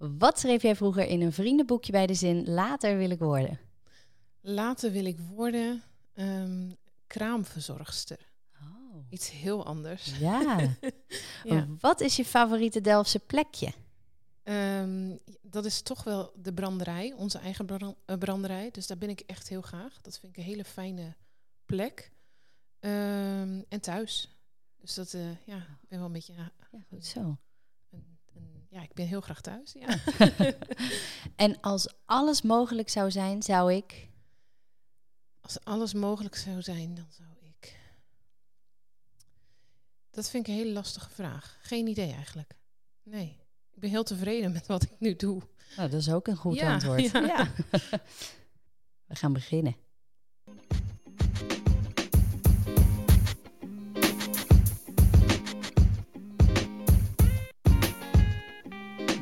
Wat schreef jij vroeger in een vriendenboekje bij de zin later wil ik worden? Later wil ik worden ehm, kraamverzorgster. Oh. Iets heel anders. Ja. Ja. Wat is je favoriete Delftse plekje? Ehm, dat is toch wel de branderij, onze eigen eh, branderij. Dus daar ben ik echt heel graag. Dat vind ik een hele fijne plek. Ehm, en thuis. Dus dat, eh, ja, ik ben wel een beetje... Ja, goed zo. Ja, ik ben heel graag thuis. Ja. En als alles mogelijk zou zijn, zou ik. Als alles mogelijk zou zijn, dan zou ik... Dat vind ik een hele lastige vraag. Geen idee eigenlijk. Nee. Ik ben heel tevreden met wat ik nu doe. Nou, dat is ook een goed Ja, antwoord. ja. We gaan beginnen.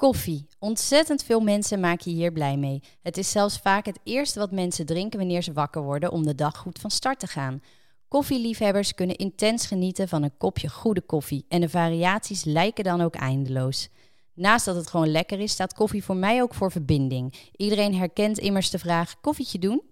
Koffie. Ontzettend veel mensen maken hier blij mee. Het is zelfs vaak het eerste wat mensen drinken wanneer ze wakker worden om de dag goed van start te gaan. Koffieliefhebbers kunnen intens genieten van een kopje goede koffie en de variaties lijken dan ook eindeloos. Naast dat het gewoon lekker is, staat koffie voor mij ook voor verbinding. Iedereen herkent immers de vraag koffietje doen.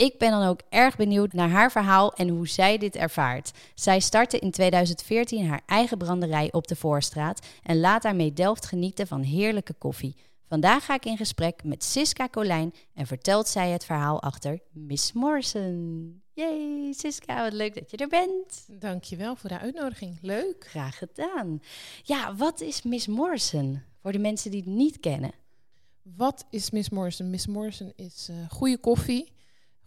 Ik ben dan ook erg benieuwd naar haar verhaal en hoe zij dit ervaart. Zij startte in 2014 haar eigen branderij op de Voorstraat en laat daarmee Delft genieten van heerlijke koffie. Vandaag ga ik in gesprek met Siska Colijn en vertelt zij het verhaal achter Miss Morrison. Yay, Siska, wat leuk dat je er bent. Dankjewel voor de uitnodiging. Leuk. Graag gedaan. Ja, wat is Miss Morrison? Voor de mensen die het niet kennen. Wat is Miss Morrison? Miss Morrison is eh, goede koffie,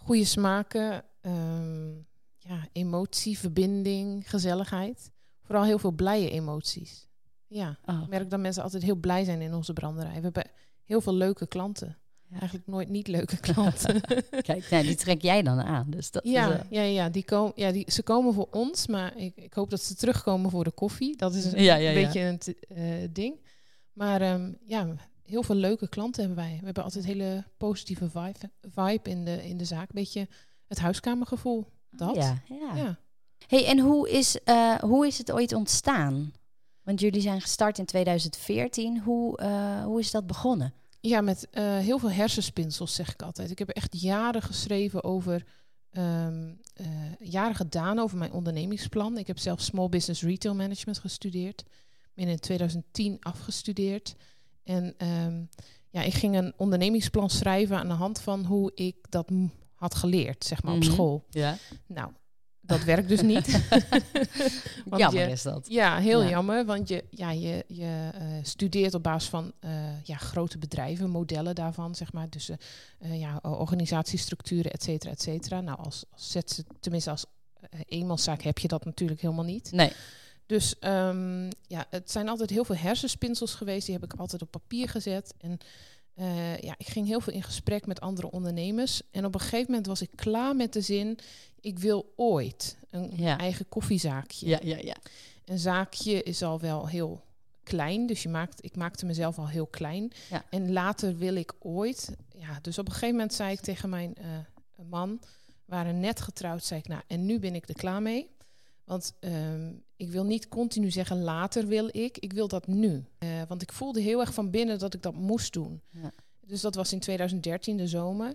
goede smaken, ehm, ja, emotie, verbinding, gezelligheid. Vooral heel veel blije emoties. Ja, Oh, ik merk dat mensen altijd heel blij zijn in onze branderij. We hebben heel veel leuke klanten. Ja. Eigenlijk nooit niet leuke klanten. kijk, nou, die trek jij dan aan. Dus dat is, ja, eh, ja, ja, die komen, ja die, ze komen voor ons, maar ik, ik hoop dat ze terugkomen voor de koffie. Dat is een Ja, beetje een eh, ding. Maar ehm, ja, heel veel leuke klanten hebben wij. We hebben altijd hele positieve vibe, vibe in, de, in de zaak. Beetje het huiskamergevoel. Dat. Ja, ja. ja. Hey, en hoe is, eh, hoe is het ooit ontstaan? Want jullie zijn gestart in 2014. Hoe, eh, hoe is dat begonnen? Ja, met eh, heel veel hersenspinsels zeg ik altijd. Ik heb echt jaren geschreven over, ehm, eh, jaren gedaan over mijn ondernemingsplan. Ik heb zelf Small Business Retail Management gestudeerd. Ben in 2010 afgestudeerd. En ehm, ja, ik ging een ondernemingsplan schrijven aan de hand van hoe ik dat had geleerd, zeg maar, Mhm. op school. Ja. Nou, dat werkt dus niet. Jammer je- is dat. Ja, heel Ja. jammer. Want je, ja, je, je eh, studeert op basis van eh, ja, grote bedrijven, modellen daarvan, zeg maar. Dus eh, ja, organisatiestructuren, et cetera, et cetera. Nou, als, als zet, tenminste als eenmanszaak heb je dat natuurlijk helemaal niet. Nee. Dus ehm, ja, het zijn altijd heel veel hersenspinsels geweest. Die heb ik altijd op papier gezet. En eh, ja, ik ging heel veel in gesprek met andere ondernemers. En op een gegeven moment was ik klaar met de zin... ik wil ooit een Ja. eigen koffiezaakje. Ja, ja, ja. Een zaakje is al wel heel klein. Dus je maakt, ik maakte mezelf al heel klein. Ja. En later wil ik ooit... Ja, dus op een gegeven moment zei ik tegen mijn eh, man... we waren net getrouwd, zei ik... nou, en nu ben ik er klaar mee. Want ehm, ik wil niet continu zeggen later wil ik. Ik wil dat nu. Eh, want ik voelde heel erg van binnen dat ik dat moest doen. Ja. Dus dat was in 2013, de zomer.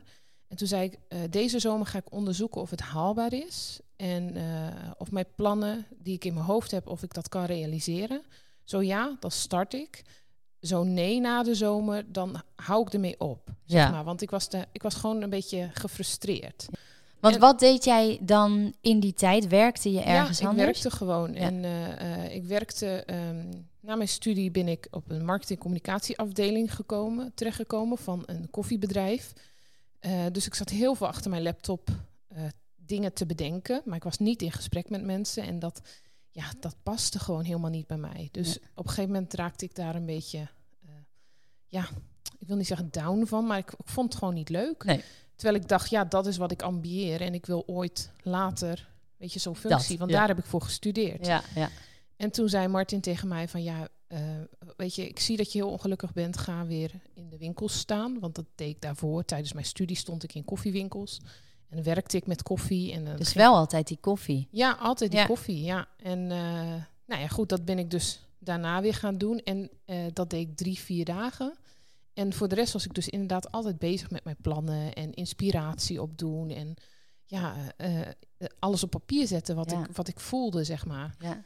En toen zei ik, eh, deze zomer ga ik onderzoeken of het haalbaar is. En eh, of mijn plannen die ik in mijn hoofd heb, of ik dat kan realiseren. Zo ja, dan start ik. Zo nee na de zomer, dan hou ik ermee op. Zeg Ja. maar. Want ik was, de, ik was gewoon een beetje gefrustreerd. Want En- wat deed jij dan in die tijd? Werkte je ergens ja, ik anders? werkte gewoon. Ja. En eh, eh, ik werkte, na mijn studie ben ik op een marketing- en communicatieafdeling gekomen, terechtgekomen van een koffiebedrijf. Eh, dus ik zat heel veel achter mijn laptop eh, dingen te bedenken, maar ik was niet in gesprek met mensen en dat, ja, dat paste gewoon helemaal niet bij mij. Dus Ja. op een gegeven moment raakte ik daar een beetje, eh, ja, ik wil niet zeggen down van, maar ik, ik vond het gewoon niet leuk. Nee. Terwijl ik dacht, ja, dat is wat ik ambieer. En ik wil ooit later, weet je, zo'n functie. Dat, want ja. daar heb ik voor gestudeerd. Ja, ja. En toen zei Martin tegen mij van ja, eh, weet je, ik zie dat je heel ongelukkig bent. Ga weer in de winkels staan. Want dat deed ik daarvoor. Tijdens mijn studie stond ik in koffiewinkels. En werkte ik met koffie. En Dus wel altijd die koffie. Ja, altijd die Ja. koffie, ja. En eh, nou ja, goed, dat ben ik dus daarna weer gaan doen. En eh, dat deed ik drie, vier dagen. En voor de rest was ik dus inderdaad altijd bezig met mijn plannen en inspiratie opdoen. En ja, eh, eh, alles op papier zetten wat, Ja. ik, wat ik voelde, zeg maar. Ja.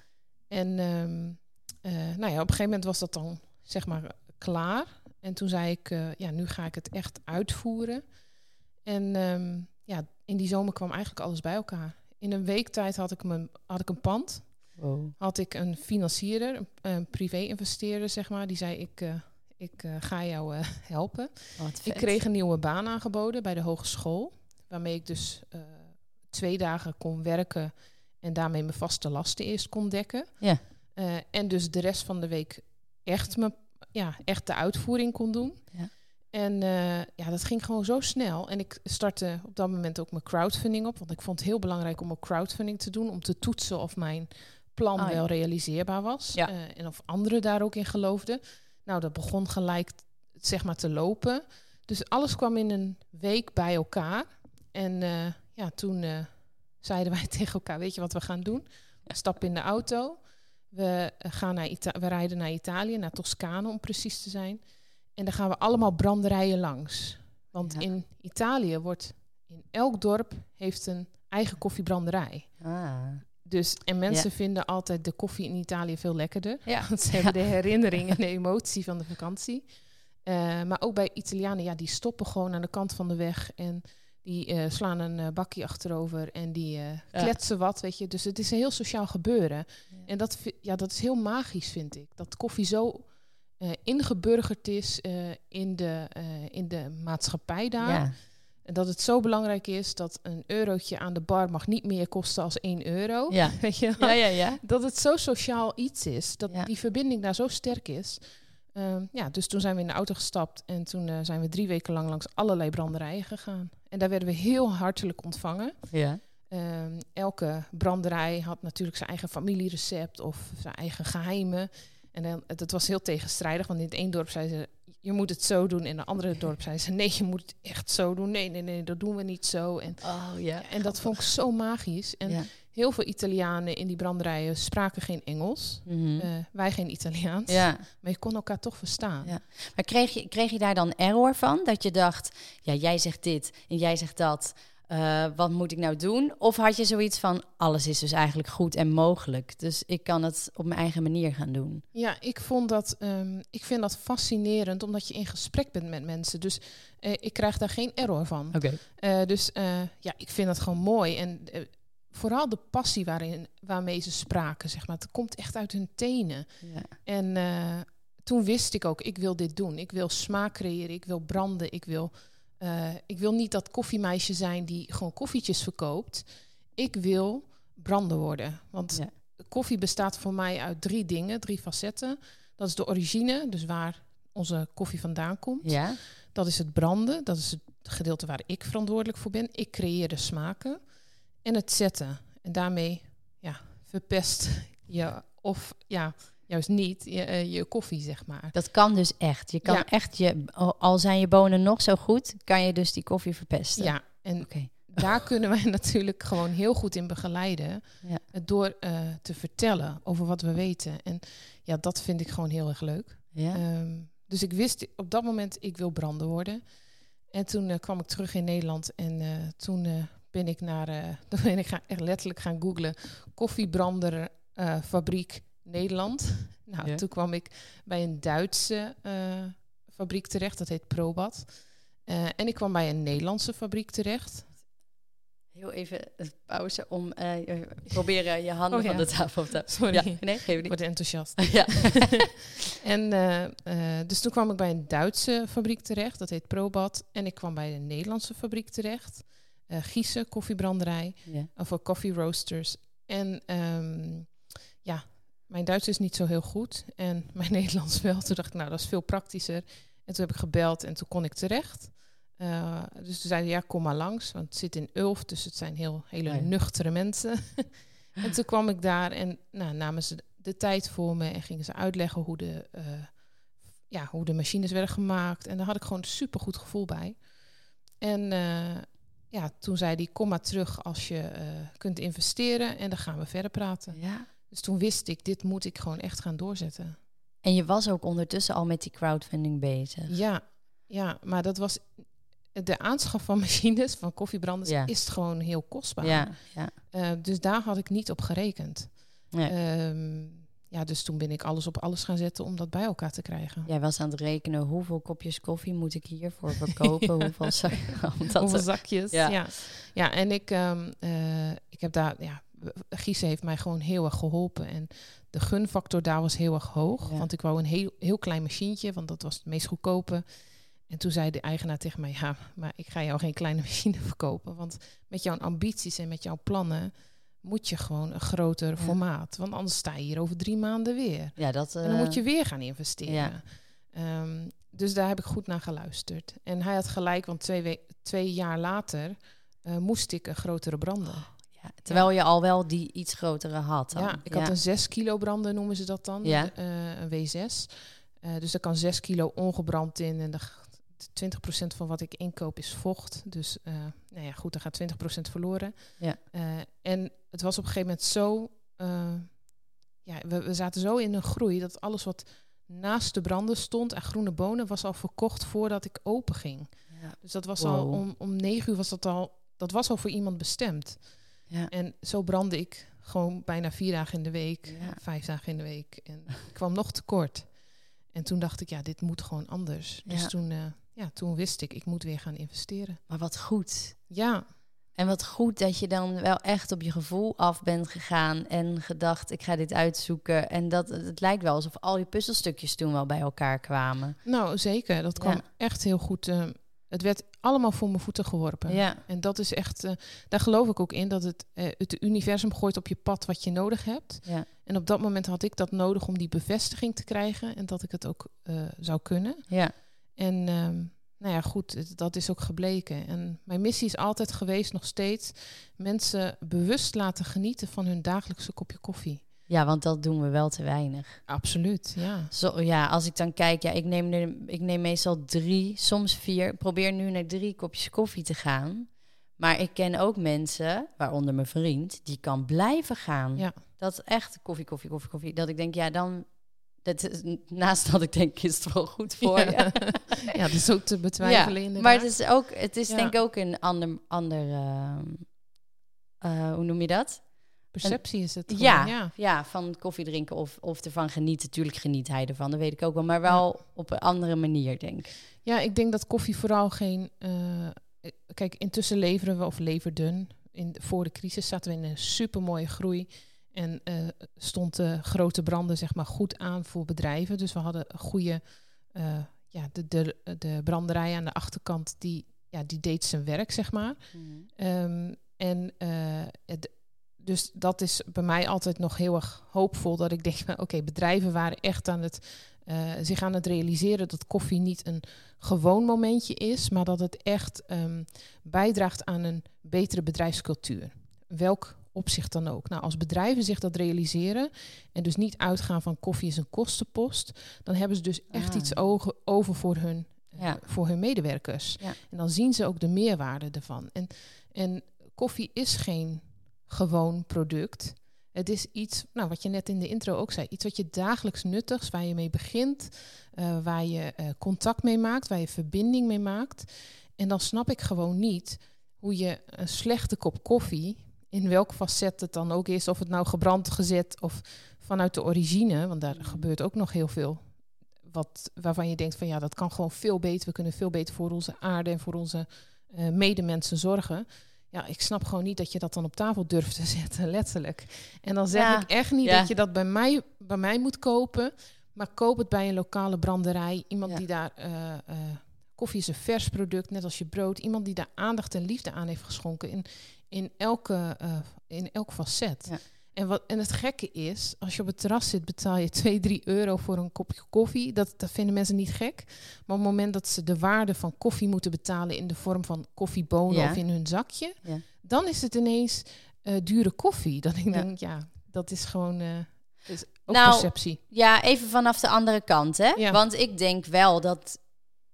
En ehm, eh, nou ja, op een gegeven moment was dat dan zeg maar klaar. En toen zei ik, eh, ja, nu ga ik het echt uitvoeren. En ehm, ja, in die zomer kwam eigenlijk alles bij elkaar. In een week tijd had ik, mijn, had ik een pand. Wow. Had ik een financierder, een, een privé-investeerder, zeg maar. Die zei, ik, eh, ik eh, ga jou eh, helpen. Wat Ik kreeg een nieuwe baan aangeboden bij de hogeschool. Waarmee ik dus eh, twee dagen kon werken en daarmee mijn vaste lasten eerst kon dekken. Ja. En dus de rest van de week echt, me, ja, echt de uitvoering kon doen. Ja. En ja, dat ging gewoon zo snel. En ik startte op dat moment ook mijn crowdfunding op. Want ik vond het heel belangrijk om een crowdfunding te doen. Om te toetsen of mijn plan Oh ja. wel realiseerbaar was. Ja. En of anderen daar ook in geloofden. Nou, dat begon gelijk zeg maar te lopen. Dus alles kwam in een week bij elkaar. En eh, ja, toen eh, zeiden wij tegen elkaar, weet je wat we gaan doen? We stappen in de auto. We, eh, gaan naar Ita- we rijden naar Italië, naar Toscane om precies te zijn. En dan gaan we allemaal branderijen langs. Want Ja. in Italië wordt in elk dorp heeft een eigen koffiebranderij. Ah. Dus, en mensen vinden altijd de koffie in Italië veel lekkerder. Ja. Want ze hebben de herinnering en de emotie van de vakantie. Eh, maar ook bij Italianen, ja, die stoppen gewoon aan de kant van de weg. En die eh, slaan een eh, bakje achterover en die kletsen wat, weet je. Dus het is een heel sociaal gebeuren. En dat, ja, dat is heel magisch, vind ik. Dat koffie zo ingeburgerd is in, de, in de maatschappij daar. Ja. En dat het zo belangrijk is dat een eurotje aan de bar mag niet meer kosten als 1 euro. Ja. Weet je? Ja, ja, ja. Dat het zo sociaal iets is. Dat Ja. die verbinding daar zo sterk is. Ehm, ja, dus toen zijn we in de auto gestapt. En toen eh, zijn we drie weken lang langs allerlei branderijen gegaan. En daar werden we heel hartelijk ontvangen. Ja. Ehm, elke branderij had natuurlijk zijn eigen familierecept of zijn eigen geheimen. En dan, het, het was heel tegenstrijdig, want in het ene dorp zeiden ze, je moet het zo doen. En in het andere dorp zeiden ze, nee, je moet het echt zo doen. Nee, nee, nee, dat doen we niet zo. En, Oh ja. en dat vond ik zo magisch. En ja. heel veel Italianen in die branderijen spraken geen Engels. Mhm. Eh, wij geen Italiaans. ja. Maar je kon elkaar toch verstaan. Ja. Maar kreeg je, kreeg je daar dan error van? Dat je dacht, ja, jij zegt dit en jij zegt dat. Eh, wat moet ik nou doen? Of had je zoiets van, alles is dus eigenlijk goed en mogelijk. Dus ik kan het op mijn eigen manier gaan doen. Ja, ik vond dat, ehm, ik vind dat fascinerend, omdat je in gesprek bent met mensen. Dus eh, ik krijg daar geen error van. Oké. Eh, dus eh, ja, ik vind dat gewoon mooi. En vooral de passie waarin, waarmee ze spraken, zeg maar. Het komt echt uit hun tenen. Ja. En eh, toen wist ik ook, ik wil dit doen. Ik wil smaak creëren, ik wil branden, ik wil, eh, ik wil niet dat koffiemeisje zijn die gewoon koffietjes verkoopt. Ik wil branden worden. Want Ja. koffie bestaat voor mij uit drie dingen, drie facetten. Dat is de origine, dus waar onze koffie vandaan komt. ja. Dat is het branden, dat is het gedeelte waar ik verantwoordelijk voor ben. Ik creëer de smaken. En het zetten. En daarmee ja, verpest je, of ja, juist niet, je, eh, je koffie, zeg maar. Dat kan dus echt. Je kan Ja. echt je, al zijn je bonen nog zo goed, kan je dus die koffie verpesten. Ja, en daar kunnen wij natuurlijk gewoon heel goed in begeleiden. Ja. Door eh, te vertellen over wat we weten. En ja, dat vind ik gewoon heel erg leuk. Ja. Ehm, dus ik wist op dat moment, ik wil branden worden. En toen eh, kwam ik terug in Nederland en toen ben ik naar, toen ben ik gaan, echt letterlijk gaan googlen, koffiebrander eh, fabriek Nederland. Nou, Ja. toen kwam ik bij een Duitse eh, fabriek terecht, dat heet Probat. Eh, en ik kwam bij een Nederlandse fabriek terecht. Heel even een pauze om eh, proberen je handen Oh, ja. van de tafel te Sorry, Ja, ik nee, geef niet. word enthousiast. Ja. En eh, eh, dus toen kwam ik bij een Duitse fabriek terecht, dat heet Probat. En ik kwam bij een Nederlandse fabriek terecht. eh Giezen, koffiebranderij, ja. of voor coffee roasters. En ehm, ja, mijn Duits is niet zo heel goed. En mijn Nederlands wel. Toen dacht ik, nou, dat is veel praktischer. En toen heb ik gebeld en toen kon ik terecht. Uh, dus toen zeiden ja, kom maar langs, want het zit in Ulft, dus het zijn heel hele ja. nuchtere mensen. en toen kwam ik daar en nou, namen ze de tijd voor me en gingen ze uitleggen hoe de, eh, ja, hoe de machines werden gemaakt. En daar had ik gewoon een supergoed gevoel bij. En eh, ja, toen zei hij, kom maar terug als je eh, kunt investeren en dan gaan we verder praten. Ja. Dus toen wist ik, dit moet ik gewoon echt gaan doorzetten. En je was ook ondertussen al met die crowdfunding bezig. Ja, ja, maar dat was de aanschaf van machines, van koffiebranders, Ja. is gewoon heel kostbaar. Ja, ja. Eh, dus daar had ik niet op gerekend. Nee. Ehm, ja, dus toen ben ik alles op alles gaan zetten om dat bij elkaar te krijgen. Jij was aan het rekenen hoeveel kopjes koffie moet ik hiervoor verkopen, Ja. hoeveel zak- Hoeveel zakjes. Ja. Ja, ja. en ik, ehm, eh, ik heb daar, ja, Giezen heeft mij gewoon heel erg geholpen. En de gunfactor daar was heel erg hoog. Ja. Want ik wou een heel, heel klein machientje, want dat was het meest goedkope. En toen zei de eigenaar tegen mij, ja, maar ik ga jou geen kleine machine verkopen. Want met jouw ambities en met jouw plannen moet je gewoon een groter Ja. formaat. Want anders sta je hier over drie maanden weer. Ja, dat... En dan moet eh, je weer gaan investeren. ja. Ehm, dus daar heb ik goed naar geluisterd. En hij had gelijk, want twee, we- twee jaar later eh, moest ik een grotere branden. Ja, terwijl je al wel die iets grotere had. dan. Ja, ik had een 6 kilo branden, noemen ze dat dan. Ja. eh, een W6. Eh, dus daar kan 6 kilo ongebrand in. En de g- 20% van wat ik inkoop is vocht. Dus eh, nou ja, goed, dan gaat 20% verloren. Ja. En het was op een gegeven moment zo... ja, we, we zaten zo in een groei dat alles wat naast de branden stond en groene bonen was al verkocht voordat ik open ging. Ja. Dus dat was al om, om negen uur was dat al, dat was al voor iemand bestemd. Ja. En zo brandde ik gewoon bijna vier dagen in de week, Ja. vijf dagen in de week. En ik kwam nog tekort. En toen dacht ik, ja, dit moet gewoon anders. Dus toen, eh, ja, toen wist ik, ik moet weer gaan investeren. Maar wat goed. Ja, En wat goed dat je dan wel echt op je gevoel af bent gegaan en gedacht, ik ga dit uitzoeken. En dat het lijkt wel alsof al je puzzelstukjes toen wel bij elkaar kwamen. nou zeker. Dat kwam Ja. echt heel goed. eh, het werd allemaal voor mijn voeten geworpen. Ja, En dat is echt, eh, daar geloof ik ook in, dat het, eh, het universum gooit op je pad wat je nodig hebt. ja, En op dat moment had ik dat nodig om die bevestiging te krijgen en dat ik het ook eh, zou kunnen. ja. En ehm, nou ja, goed, dat is ook gebleken. En mijn missie is altijd geweest, nog steeds, mensen bewust laten genieten van hun dagelijkse kopje koffie. Ja, want dat doen we wel te weinig. Absoluut, ja. Zo, ja, als ik dan kijk, ja, ik neem, nu, ik neem meestal drie, soms vier. Ik probeer nu naar drie kopjes koffie te gaan. Maar ik ken ook mensen, waaronder mijn vriend, die kan blijven gaan. Ja. Dat is echt koffie, koffie, koffie, koffie. Dat ik denk, ja, dan... Dat is, naast dat ik denk, is het wel goed voor ja. je. ja, dat is ook te betwijfelen inderdaad. Maar het is ook, het is Ja. denk ik ook een ander, ander ehm, eh, hoe noem je dat? Perceptie is het gewoon, Ja, ja. ja. van koffie drinken of, of ervan genieten. Tuurlijk geniet hij ervan, dat weet ik ook wel. Maar wel op een andere manier, denk ik. Ja, ik denk dat koffie vooral geen... eh, kijk, intussen leveren we, of leverden... In, voor de crisis zaten we in een supermooie groei. En eh, stond de grote branden zeg maar goed aan voor bedrijven. Dus we hadden goede... eh, ja, de, de, de branderij aan de achterkant, die, ja, die deed zijn werk, zeg maar. Ehm, en eh, het- dus dat is bij mij altijd nog heel erg hoopvol. Dat ik denk, van, oké, bedrijven waren echt aan het, eh, zich aan het realiseren dat koffie niet een gewoon momentje is, maar dat het echt ehm, bijdraagt aan een betere bedrijfscultuur. Welk opzicht dan ook. Nou, als bedrijven zich dat realiseren en dus niet uitgaan van koffie is een kostenpost, dan hebben ze dus echt Ah. iets over voor hun, eh, Ja. voor hun medewerkers. Ja. En dan zien ze ook de meerwaarde ervan. En, en koffie is geen gewoon product. Het is iets, nou, wat je net in de intro ook zei, iets wat je dagelijks nuttigs, waar je mee begint, eh, waar je eh, contact mee maakt, waar je verbinding mee maakt. En dan snap ik gewoon niet hoe je een slechte kop koffie, in welk facet het dan ook is, of het nou gebrand gezet of vanuit de origine, want daar gebeurt ook nog heel veel. Wat, waarvan je denkt van ja, dat kan gewoon veel beter. We kunnen veel beter voor onze aarde en voor onze eh, medemensen zorgen. Ja, ik snap gewoon niet dat je dat dan op tafel durft te zetten, letterlijk. En dan zeg Ja, ik echt niet ja. dat je dat bij mij, bij mij moet kopen. Maar koop het bij een lokale branderij. Iemand Ja. die daar... eh, eh, koffie is een vers product, net als je brood. Iemand die daar aandacht en liefde aan heeft geschonken in, in, elke, eh, in elk facet. En, wat, en het gekke is, als je op het terras zit, betaal je 2, 3 euro voor een kopje koffie. Dat, dat vinden mensen niet gek. Maar op het moment dat ze de waarde van koffie moeten betalen in de vorm van koffiebonen Ja. of in hun zakje, Ja. dan is het ineens eh, dure koffie. Dan ik Ja. denk, ja, dat is gewoon eh, is ook Nou, perceptie. Ja, even vanaf de andere kant, hè? Want ik denk wel dat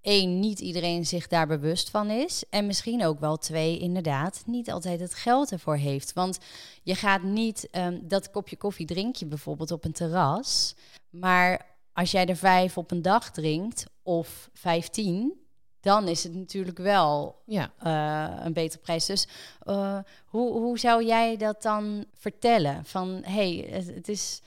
één, niet iedereen zich daar bewust van is. En misschien ook wel twee, inderdaad, niet altijd het geld ervoor heeft. Want je gaat niet ehm, dat kopje koffie drink je bijvoorbeeld op een terras. Maar als jij er vijf op een dag drinkt, of vijftien, dan is het natuurlijk wel Ja. eh, een betere prijs. Dus eh, hoe, hoe zou jij dat dan vertellen? Van hey, het, het is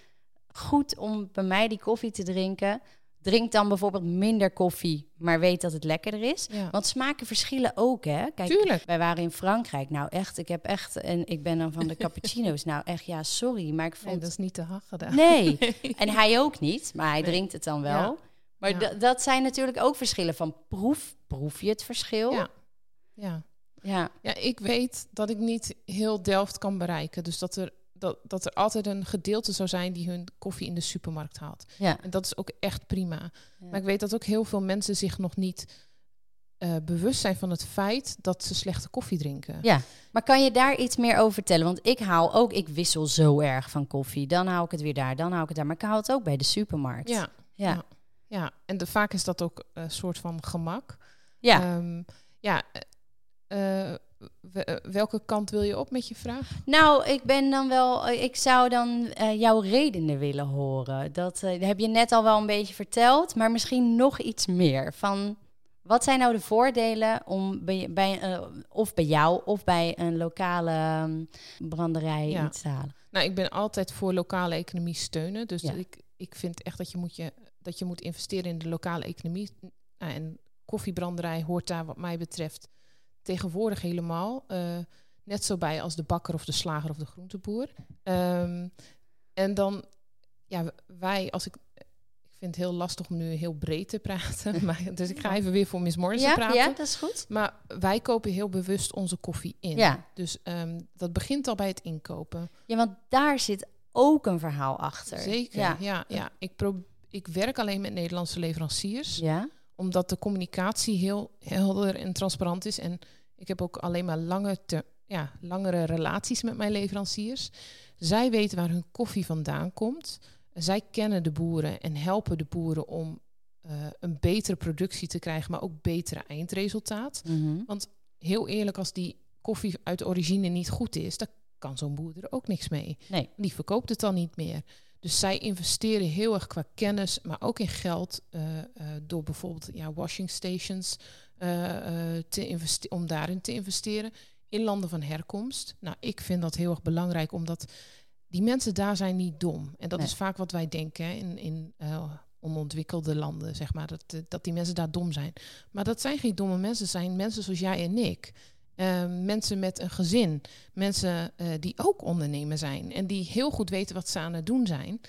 goed om bij mij die koffie te drinken. Drink dan bijvoorbeeld minder koffie, maar weet dat het lekkerder is. Ja. Want smaken verschillen ook, hè? Kijk, Tuurlijk. wij waren in Frankrijk. Nou, echt, ik heb echt... En ik ben dan van de cappuccino's. nou, echt, ja, sorry, maar ik Nee, vond... dat is niet te hard gedaan. Nee, en hij ook niet, maar hij Nee. drinkt het dan wel. Ja. Maar Ja. dat zijn natuurlijk ook verschillen van proef. Proef je het verschil? Ja. Ja. ja. Ja, ik weet dat ik niet heel Delft kan bereiken. Dus dat er, dat, dat er altijd een gedeelte zou zijn die hun koffie in de supermarkt haalt. ja. En dat is ook echt prima. Ja. Maar ik weet dat ook heel veel mensen zich nog niet eh, bewust zijn van het feit dat ze slechte koffie drinken. Ja, maar kan je daar iets meer over vertellen? Want ik haal ook, ik wissel zo erg van koffie. Dan haal ik het weer daar, dan haal ik het daar. Maar ik haal het ook bij de supermarkt. Ja, ja. ja. ja. en de, vaak is dat ook een soort van gemak. ja. Ehm, ja eh, eh, welke kant wil je op met je vraag? Nou, ik ben dan wel, eh, ik zou dan eh, jouw redenen willen horen. Dat eh, heb je net al wel een beetje verteld, maar misschien nog iets meer. Van wat zijn nou de voordelen om bij, bij eh, of bij jou of bij een lokale mm, branderij Ja. iets te halen? Nou, ik ben altijd voor lokale economie steunen. Dus Ja. ik, ik vind echt dat je, moet je, dat je moet investeren in de lokale economie. Nou, en koffiebranderij hoort daar wat mij betreft tegenwoordig helemaal eh, net zo bij als de bakker of de slager of de groenteboer. Ehm, en dan, ja, wij, als ik... Ik vind het heel lastig om nu heel breed te praten. Maar, dus ik ga even weer voor Miss Morrison Ja, praten. ja, dat is goed. Maar wij kopen heel bewust onze koffie in. Ja. Dus ehm, dat begint al bij het inkopen. ja, want daar zit ook een verhaal achter. Zeker, Ja. ja. ja, Ik, pro- ik werk alleen met Nederlandse leveranciers, Ja. Omdat de communicatie heel helder en transparant is. En ik heb ook alleen maar lange te- ja, langere relaties met mijn leveranciers. Zij weten waar hun koffie vandaan komt. Zij kennen de boeren en helpen de boeren om eh, een betere productie te krijgen, maar ook betere eindresultaat. Mhm. Heel eerlijk, als die koffie uit origine niet goed is, dan kan zo'n boer er ook niks mee. Nee. Die verkoopt het dan niet meer. Dus zij investeren heel erg qua kennis, maar ook in geld. eh, eh, door bijvoorbeeld ja, washing stations eh, te om daarin te investeren. In landen van herkomst. Nou, ik vind dat heel erg belangrijk, omdat die mensen daar zijn niet dom. En dat Nee. is vaak wat wij denken hè, in, in onontwikkelde landen, zeg maar. Dat, dat die mensen daar dom zijn. Maar dat zijn geen domme mensen, zijn mensen zoals jij en ik. Eh, mensen met een gezin. Mensen eh, die ook ondernemer zijn. En die heel goed weten wat ze aan het doen zijn.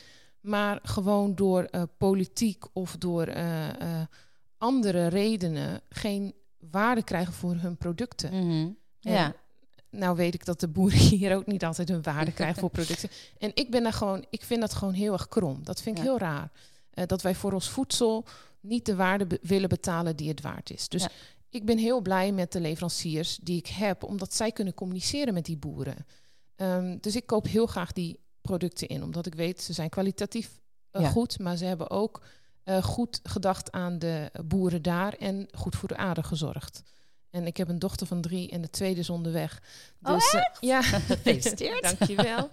Maar gewoon door eh, politiek of door eh, andere redenen geen waarde krijgen voor hun producten. Mhm. Ja. Nou weet ik dat de boeren hier ook niet altijd hun waarde krijgen voor producten. En ik ben daar gewoon, ik vind dat gewoon heel erg krom. Dat vind ik Ja. heel raar. Dat wij voor ons voedsel niet de waarde be- willen betalen die het waard is. Dus Ja. Ik ben heel blij met de leveranciers die ik heb, omdat zij kunnen communiceren met die boeren. Ehm, dus ik koop heel graag die producten in, omdat ik weet ze zijn kwalitatief eh, Ja. goed, maar ze hebben ook eh, goed gedacht aan de boeren daar en goed voor de aarde gezorgd. En ik heb een dochter van drie en de tweede is onderweg. Oh, Dus, eh, ja, Gefeliciteerd. Dankjewel.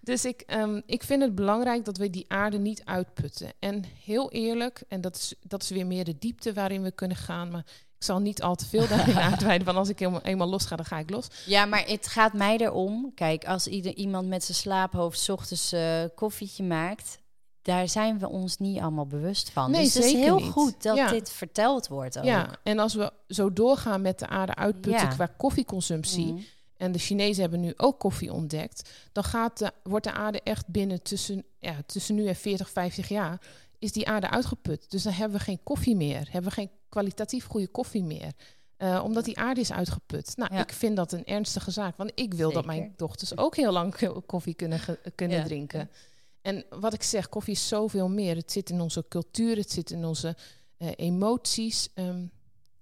dus ik, ehm, ik vind het belangrijk dat we die aarde niet uitputten. En heel eerlijk, en dat is, dat is weer meer de diepte waarin we kunnen gaan. Maar zal niet al te veel daarin uitweiden, want als ik helemaal, eenmaal los ga, dan ga ik los. Ja, maar het gaat mij erom. Kijk, als ieder, iemand met zijn slaaphoofd 's ochtends eh koffietje maakt, daar zijn we ons niet allemaal bewust van. Nee, dus het is heel niet. goed dat Ja. dit verteld wordt ook. Ja, en als we zo doorgaan met de aarde uitputten Ja. qua koffieconsumptie, Mhm. en de Chinezen hebben nu ook koffie ontdekt, dan gaat de, wordt de aarde echt binnen tussen, ja, tussen nu en 40, 50 jaar, is die aarde uitgeput. Dus dan hebben we geen koffie meer, hebben we geen kwalitatief goede koffie meer. Eh, omdat die aarde is uitgeput. Nou, Ja. ik vind dat een ernstige zaak. Want ik wil dat mijn dochters ook heel lang ko- koffie kunnen, kunnen Ja. drinken. En wat ik zeg, koffie is zoveel meer. Het zit in onze cultuur, het zit in onze eh, emoties. Ehm,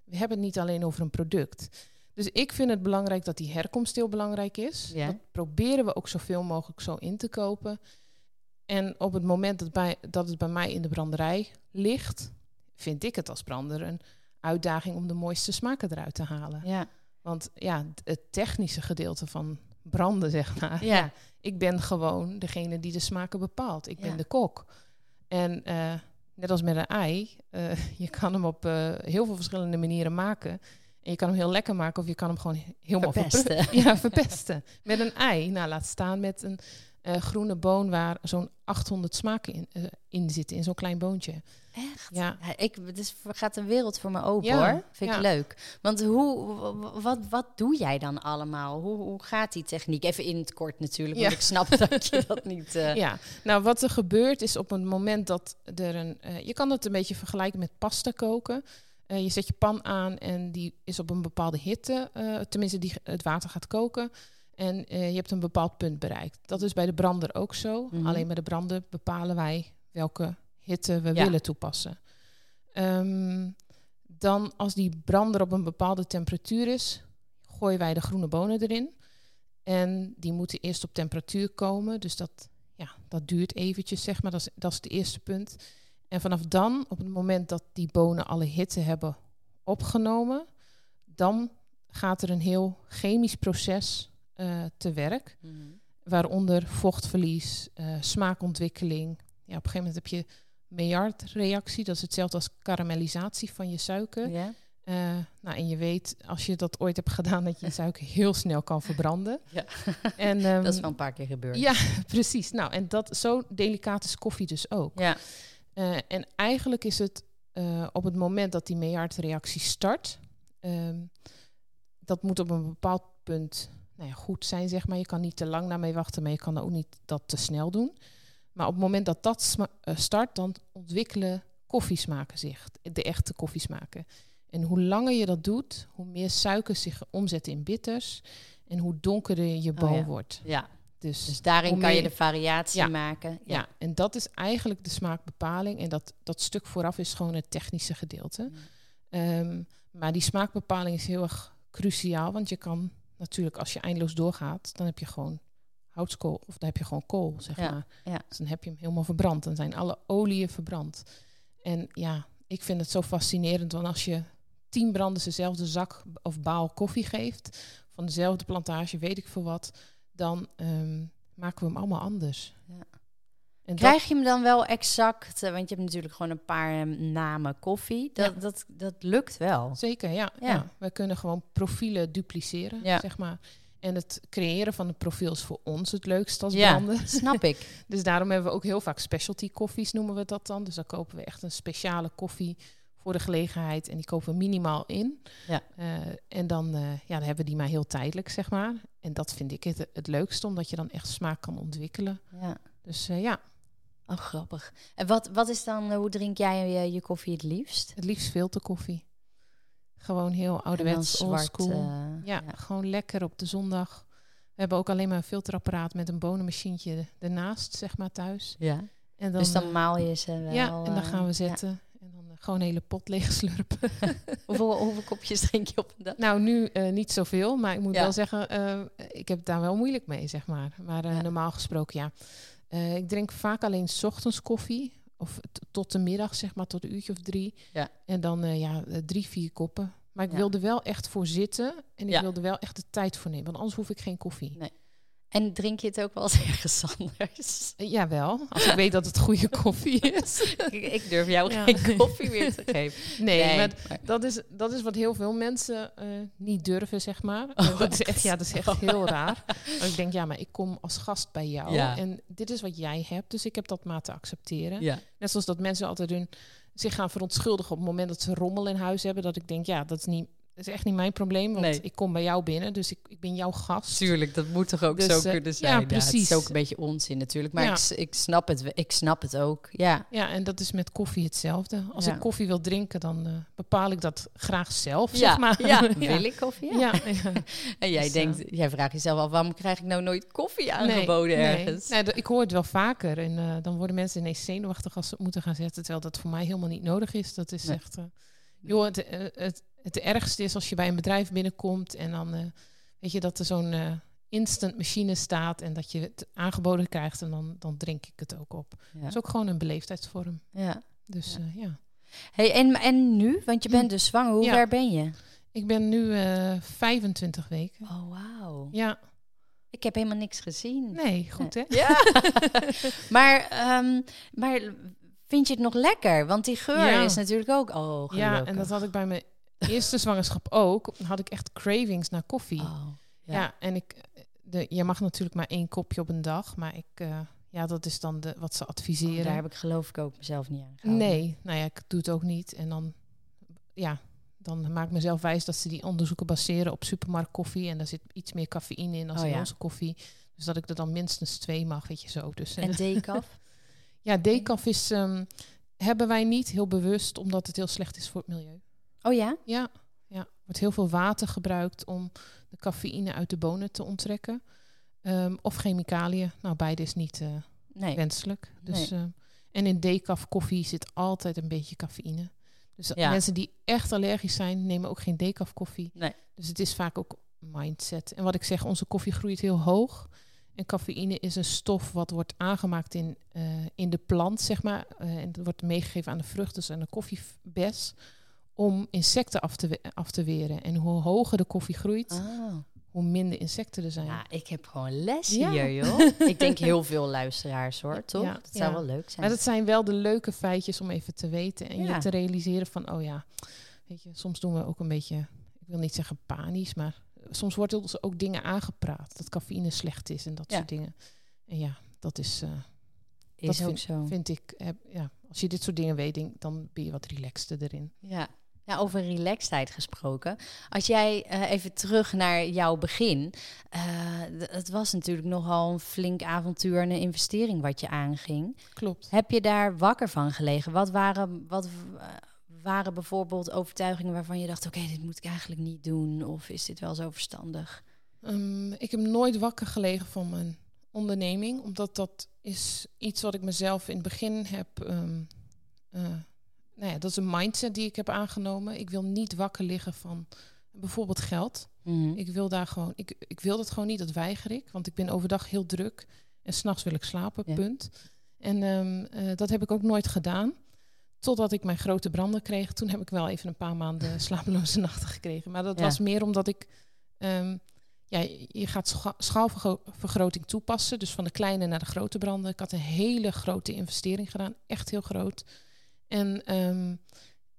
we hebben het niet alleen over een product. Dus ik vind het belangrijk dat die herkomst heel belangrijk is. Ja. Dat proberen we ook zoveel mogelijk zo in te kopen. En op het moment dat, bij, dat het bij mij in de branderij ligt, vind ik het als brander een uitdaging om de mooiste smaken eruit te halen. Ja. Want ja, het technische gedeelte van branden, zeg maar. Ja. ik ben gewoon degene die de smaken bepaalt. Ik Ja. ben de kok. En eh, net als met een ei, eh, je kan hem op eh, heel veel verschillende manieren maken. En je kan hem heel lekker maken of je kan hem gewoon he- helemaal verpru- Verpesten. Ja, verpesten. Met een ei. Nou, laat staan met een eh, groene boon waar zo'n 800 smaken in, eh, in zitten, in zo'n klein boontje. Echt? Ja. Ja, ik, het is, gaat een wereld voor me open Ja, hoor. Vind ik leuk. Want hoe, wat, wat doe jij dan allemaal? Hoe, hoe gaat die techniek? Even in het kort natuurlijk, want ik snap dat je dat niet... eh, Ja, nou wat er gebeurt is op het moment dat er een... je kan het een beetje vergelijken met pasta koken. Je zet je pan aan en die is op een bepaalde hitte. tenminste, die, het water gaat koken. En eh, je hebt een bepaald punt bereikt. Dat is bij de brander ook zo. Mhm. Alleen bij de brander bepalen wij welke hitte we Ja. willen toepassen. Ehm, dan als die brander op een bepaalde temperatuur is, gooien wij de groene bonen erin. En die moeten eerst op temperatuur komen. Dus dat, ja, dat duurt eventjes, zeg maar. Dat is, dat is het eerste punt. En vanaf dan, op het moment dat die bonen alle hitte hebben opgenomen, dan gaat er een heel chemisch proces eh, te werk. mhm. Waaronder vochtverlies, eh, smaakontwikkeling. Ja, op een gegeven moment heb je Maillard-reactie. Dat is hetzelfde als karamellisatie van je suiker. Ja? Eh, nou, en je weet, als je dat ooit hebt gedaan, dat je je suiker heel snel kan verbranden. Ja. En, ehm, Dat is wel een paar keer gebeurd. Ja, precies. Nou, en dat, zo delicaat is koffie dus ook. Ja. En eigenlijk is het op het moment dat die Maillard-reactie start, ehm, dat moet op een bepaald punt nou ja, goed zijn, zeg maar. Je kan niet te lang daarmee wachten, maar je kan ook niet dat te snel doen. Maar op het moment dat dat eh, start, dan ontwikkelen koffiesmaken zich, de echte koffiesmaken. En hoe langer je dat doet, hoe meer suikers zich omzetten in bitters en hoe donkerder je boon ja. wordt. ja. Dus, Dus daarin kan je de variatie Ja. maken. ja. en dat is eigenlijk de smaakbepaling. En dat, dat stuk vooraf is gewoon het technische gedeelte. Mm. Ehm, maar die smaakbepaling is heel erg cruciaal. Want je kan natuurlijk, als je eindeloos doorgaat, dan heb je gewoon houtskool. Of dan heb je gewoon kool, zeg Ja, maar. ja. Dus dan heb je hem helemaal verbrand. Dan zijn alle oliën verbrand. En ja, ik vind het zo fascinerend. Want als je tien branders dezelfde zak of baal koffie geeft, van dezelfde plantage, weet ik veel wat, dan ehm, maken we hem allemaal anders. Ja. En dat- Krijg je hem dan wel exact? eh, Want je hebt natuurlijk gewoon een paar eh, namen koffie. Dat, Ja. dat, dat lukt wel. Zeker, ja, Ja. ja. We kunnen gewoon profielen dupliceren, Ja. zeg maar. En het creëren van het profiel is voor ons het leukst als Ja, branden. snap ik. Dus daarom hebben we ook heel vaak specialty koffies, noemen we dat dan. Dus dan kopen we echt een speciale koffie voor de gelegenheid. En die kopen we minimaal in. Ja. Eh, en dan, eh, ja, dan hebben we die maar heel tijdelijk, zeg maar. En dat vind ik het, het leukste, omdat je dan echt smaak kan ontwikkelen. Ja. Dus ja, Oh, grappig. En wat, wat is dan, eh, hoe drink jij je, je koffie het liefst? het liefst filterkoffie. Gewoon heel ouderwets, oldschool. eh, Ja, gewoon lekker op de zondag. We hebben ook alleen maar een filterapparaat met een bonenmachientje ernaast, zeg maar, thuis. ja. En dan, dus dan eh, maal je ze wel. ja, en dan eh, gaan we ja. zetten. En dan eh, gewoon een hele pot leeg slurpen. Hoeveel, hoeveel kopjes drink je op een dag? nou, nu eh, niet zoveel, maar ik moet Ja. wel zeggen, eh, ik heb het daar wel moeilijk mee, zeg maar. Maar eh, normaal gesproken, ja. Eh, ik drink vaak alleen 's ochtends koffie. Of tot de middag, zeg maar, tot een uurtje of drie. Ja. En dan eh, ja, eh, drie, vier koppen. Maar ik Ja. wilde wel echt voor zitten. En ik Ja. wilde wel echt de tijd voor nemen. Want anders hoef ik geen koffie. Nee. En drink je het ook wel eens ergens anders? Jawel, als ik weet dat het goede koffie is. ik, durf jou Ja. geen koffie meer te geven. Nee, maar maar- dat is, dat is wat heel veel mensen eh, niet durven, zeg maar. Oh, dat is echt, ja, dat is echt heel raar. Want ik denk, ja, maar ik kom als gast bij jou. Ja. En dit is wat jij hebt, dus ik heb dat maar te accepteren. Ja. Net zoals dat mensen altijd hun, zich gaan verontschuldigen op het moment dat ze rommel in huis hebben. Dat ik denk, ja, dat is niet, is echt niet mijn probleem, want Nee. ik kom bij jou binnen, dus ik, ik ben jouw gast. Tuurlijk, dat moet toch ook Dus, zo eh, kunnen ja, zijn. het precies. is ook een beetje onzin natuurlijk. Maar Ja. ik, ik, snap het, ik snap het ook. Ja, Ja, en dat is met koffie hetzelfde. Als Ja. ik koffie wil drinken, dan eh, bepaal ik dat graag zelf, ja, zeg maar. ja. wil ik koffie? Ja. Ja, ja. En jij Dus, denkt, jij vraagt jezelf af, waarom krijg ik nou nooit koffie aangeboden nee, ergens? Nee, dat- ik hoor het wel vaker. En eh, dan worden mensen ineens zenuwachtig als ze het moeten gaan zetten. Terwijl dat voor mij helemaal niet nodig is. Dat is Nee. echt... eh, joh, het, eh, het, het ergste is als je bij een bedrijf binnenkomt... en dan eh, weet je dat er zo'n eh, instant machine staat... en dat je het aangeboden krijgt en dan, dan drink ik het ook op. Ja. Dat is ook gewoon een beleefdheidsvorm. ja. Dus Ja. eh, ja. Hey, en, en nu? Want je bent dus zwanger. Hoe Ja. ver ben je? Ik ben nu eh 25 weken. Oh, wauw. Ja, Ik heb helemaal niks gezien. nee, goed hè? Ja. maar, ehm, maar vind je het nog lekker? Want die geur Ja. is natuurlijk ook... Oh, Ja, en dat had ik bij mijn eerste zwangerschap ook. Had ik echt cravings naar koffie. Oh, Ja. ja. en ik, de, je mag natuurlijk maar één kopje op een dag, maar ik, eh, ja, dat is dan de, wat ze Oh, adviseren. daar heb ik geloof ik ook mezelf niet aan gehouden. nee, nou ja, ik doe het ook niet. En dan, ja, dan maak ik mezelf wijs dat ze die onderzoeken baseren op supermarktkoffie. En daar zit iets meer cafeïne in dan Oh in ja. onze koffie. Dus dat ik er dan minstens twee mag, weet je zo. Dus, eh, En decaf? ja, decaf is, ehm, hebben wij niet heel bewust, omdat het heel slecht is voor het milieu. Oh ja? Ja, ja. Er wordt heel veel water gebruikt om de cafeïne uit de bonen te onttrekken. Ehm, of chemicaliën. Nou, beide is niet eh, Nee. wenselijk. Dus, Nee. ehm, en in decaf koffie zit altijd een beetje cafeïne. Dus Ja. mensen die echt allergisch zijn, nemen ook geen decaf koffie. Nee. Dus het is vaak ook mindset. En wat ik zeg, onze koffie groeit heel hoog. En cafeïne is een stof wat wordt aangemaakt in, eh, in de plant, zeg maar. Eh, en het wordt meegegeven aan de vrucht, dus aan de koffiebes. Om insecten af te, af te weren. En hoe hoger de koffie groeit, Oh. hoe minder insecten er zijn. Ja, ik heb gewoon les Ja. hier, joh. ik denk heel veel luisteraars, hoor, toch? Ja, dat zou ja. wel leuk zijn. Maar dat zijn wel de leuke feitjes om even te weten. En je te realiseren van, oh ja, weet je, soms doen we ook een beetje, ik wil niet zeggen panisch, maar soms wordt ons ook dingen aangepraat. Dat cafeïne slecht is en dat soort dingen. En ja, dat is, eh, is dat ook zo. vind ik, heb, ja, als je dit soort dingen weet, denk, dan ben je wat relaxter erin. Ja. Ja, over relaxedheid gesproken. Als jij eh, even terug naar jouw begin. d- het was natuurlijk nogal een flink avontuur en een investering wat je aanging. Klopt. Heb je daar wakker van gelegen? Wat waren, wat waren bijvoorbeeld overtuigingen waarvan je dacht... oké, dit moet ik eigenlijk niet doen? Of is dit wel zo verstandig? Ehm, ik heb nooit wakker gelegen van mijn onderneming, omdat dat is iets wat ik mezelf in het begin heb. ehm, eh, nou ja, dat is een mindset die ik heb aangenomen. Ik wil niet wakker liggen van bijvoorbeeld geld. Mhm. Ik wil daar gewoon, ik, ik wil dat gewoon niet, dat weiger ik, want ik ben overdag heel druk en s'nachts wil ik slapen, Ja. punt. En ehm, eh, dat heb ik ook nooit gedaan. Totdat ik mijn grote branden kreeg. Toen heb ik wel even een paar maanden slapeloze nachten gekregen. Maar dat Ja. was meer omdat ik... ehm, ja, je gaat scha- schaalvergroting toepassen. Dus van de kleine naar de grote branden. Ik had een hele grote investering gedaan. Echt heel groot. En ehm,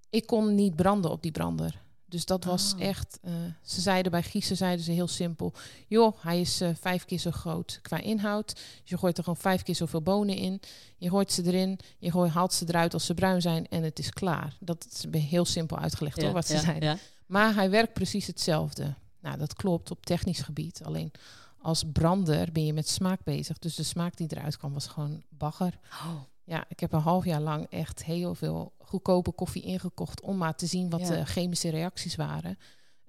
ik kon niet branden op die brander. Dus dat was Oh. echt... eh, ze zeiden bij Giezen zeiden ze heel simpel... joh, hij is eh, vijf keer zo groot qua inhoud. Dus je gooit er gewoon vijf keer zoveel bonen in. Je gooit ze erin. Je gooit, haalt ze eruit als ze bruin zijn. En het is klaar. Dat is heel simpel uitgelegd hoor, wat ze ja, zeiden. ja. Maar hij werkt precies hetzelfde. Nou, dat klopt op technisch gebied. Alleen als brander ben je met smaak bezig. Dus de smaak die eruit kwam was gewoon bagger. Oh, Ja, ik heb een half jaar lang echt heel veel goedkope koffie ingekocht om maar te zien wat Ja. de chemische reacties waren.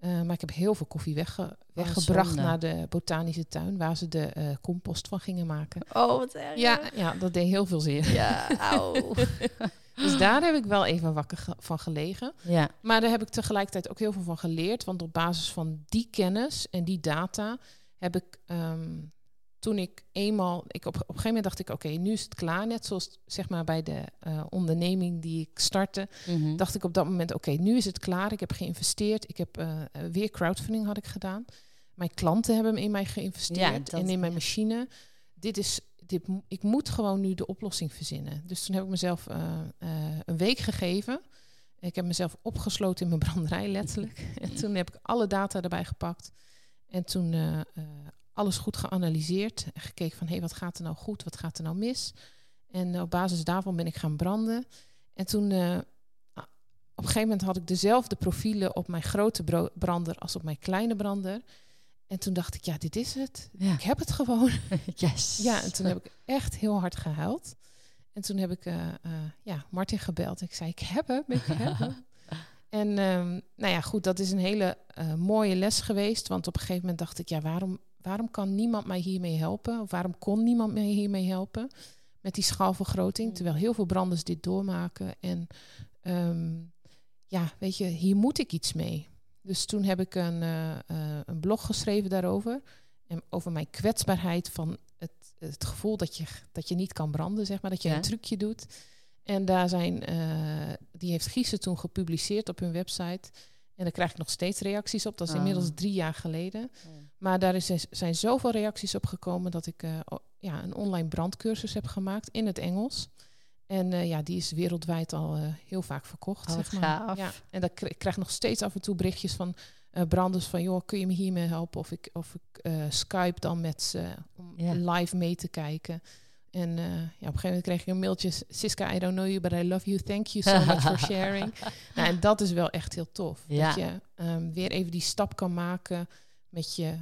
Eh, maar ik heb heel veel koffie wegge- weggebracht zonde. naar de botanische tuin, waar ze de eh, compost van gingen maken. oh wat erg. Ja, ja, dat deed heel veel zeer. Ja, auw. Dus daar heb ik wel even wakker ge- van gelegen. ja. Maar daar heb ik tegelijkertijd ook heel veel van geleerd. Want op basis van die kennis en die data heb ik ehm, toen ik eenmaal. Ik op, op een gegeven moment dacht ik, oké, nu is het klaar. Net zoals zeg maar bij de eh, onderneming die ik startte. Mhm. Dacht ik op dat moment, oké, nu is het klaar. Ik heb geïnvesteerd. Ik heb eh, eh, weer crowdfunding had ik gedaan. Mijn klanten hebben in mij geïnvesteerd Ja, en in mijn ja. machine. Dit is, dit, ik moet gewoon nu de oplossing verzinnen. Dus toen heb ik mezelf een week gegeven. Ik heb mezelf opgesloten in mijn branderij, letterlijk. en toen heb ik alle data erbij gepakt. En toen eh, alles goed geanalyseerd. En gekeken van, hé, hey, wat gaat er nou goed? Wat gaat er nou mis? En op basis daarvan ben ik gaan branden. En toen, eh, op een gegeven moment had ik dezelfde profielen op mijn grote brander als op mijn kleine brander. En toen dacht ik, ja, dit is het. Ik heb het gewoon. Yes. Ja, en toen heb ik echt heel hard gehuild. En toen heb ik uh, ja, Martin gebeld. Ik zei, ik heb hem, ik heb hem. en um, nou ja, goed, dat is een hele mooie les geweest. Want op een gegeven moment dacht ik, ja, waarom, waarom kan niemand mij hiermee helpen? Of waarom kon niemand mij hiermee helpen? Met die schaalvergroting. Mm. Terwijl heel veel branders dit doormaken. En um, ja, weet je, hier moet ik iets mee. Dus toen heb ik een, uh, uh, een blog geschreven daarover. En over mijn kwetsbaarheid van het, het gevoel dat je, dat je niet kan branden, zeg maar. Dat je een trucje doet. En daar zijn, uh, die heeft Giezen toen gepubliceerd op hun website. En daar krijg ik nog steeds reacties op. Dat is oh. inmiddels drie jaar geleden. Maar daar is, zijn zoveel reacties op gekomen dat ik ja, een online brandcursus heb gemaakt in het Engels. En uh, ja, die is wereldwijd al uh, heel vaak verkocht. Oh, zeg maar. Ja, en dat ik krijg nog steeds af en toe berichtjes van branders van... joh, kun je me hiermee helpen? Of ik, of ik Skype dan met ze om live mee te kijken. En ja, op een gegeven moment kreeg ik een mailtje... Siska, I don't know you, but I love you. Thank you so much for sharing. nou, en dat is wel echt heel tof. Ja. Dat je um, weer even die stap kan maken met je...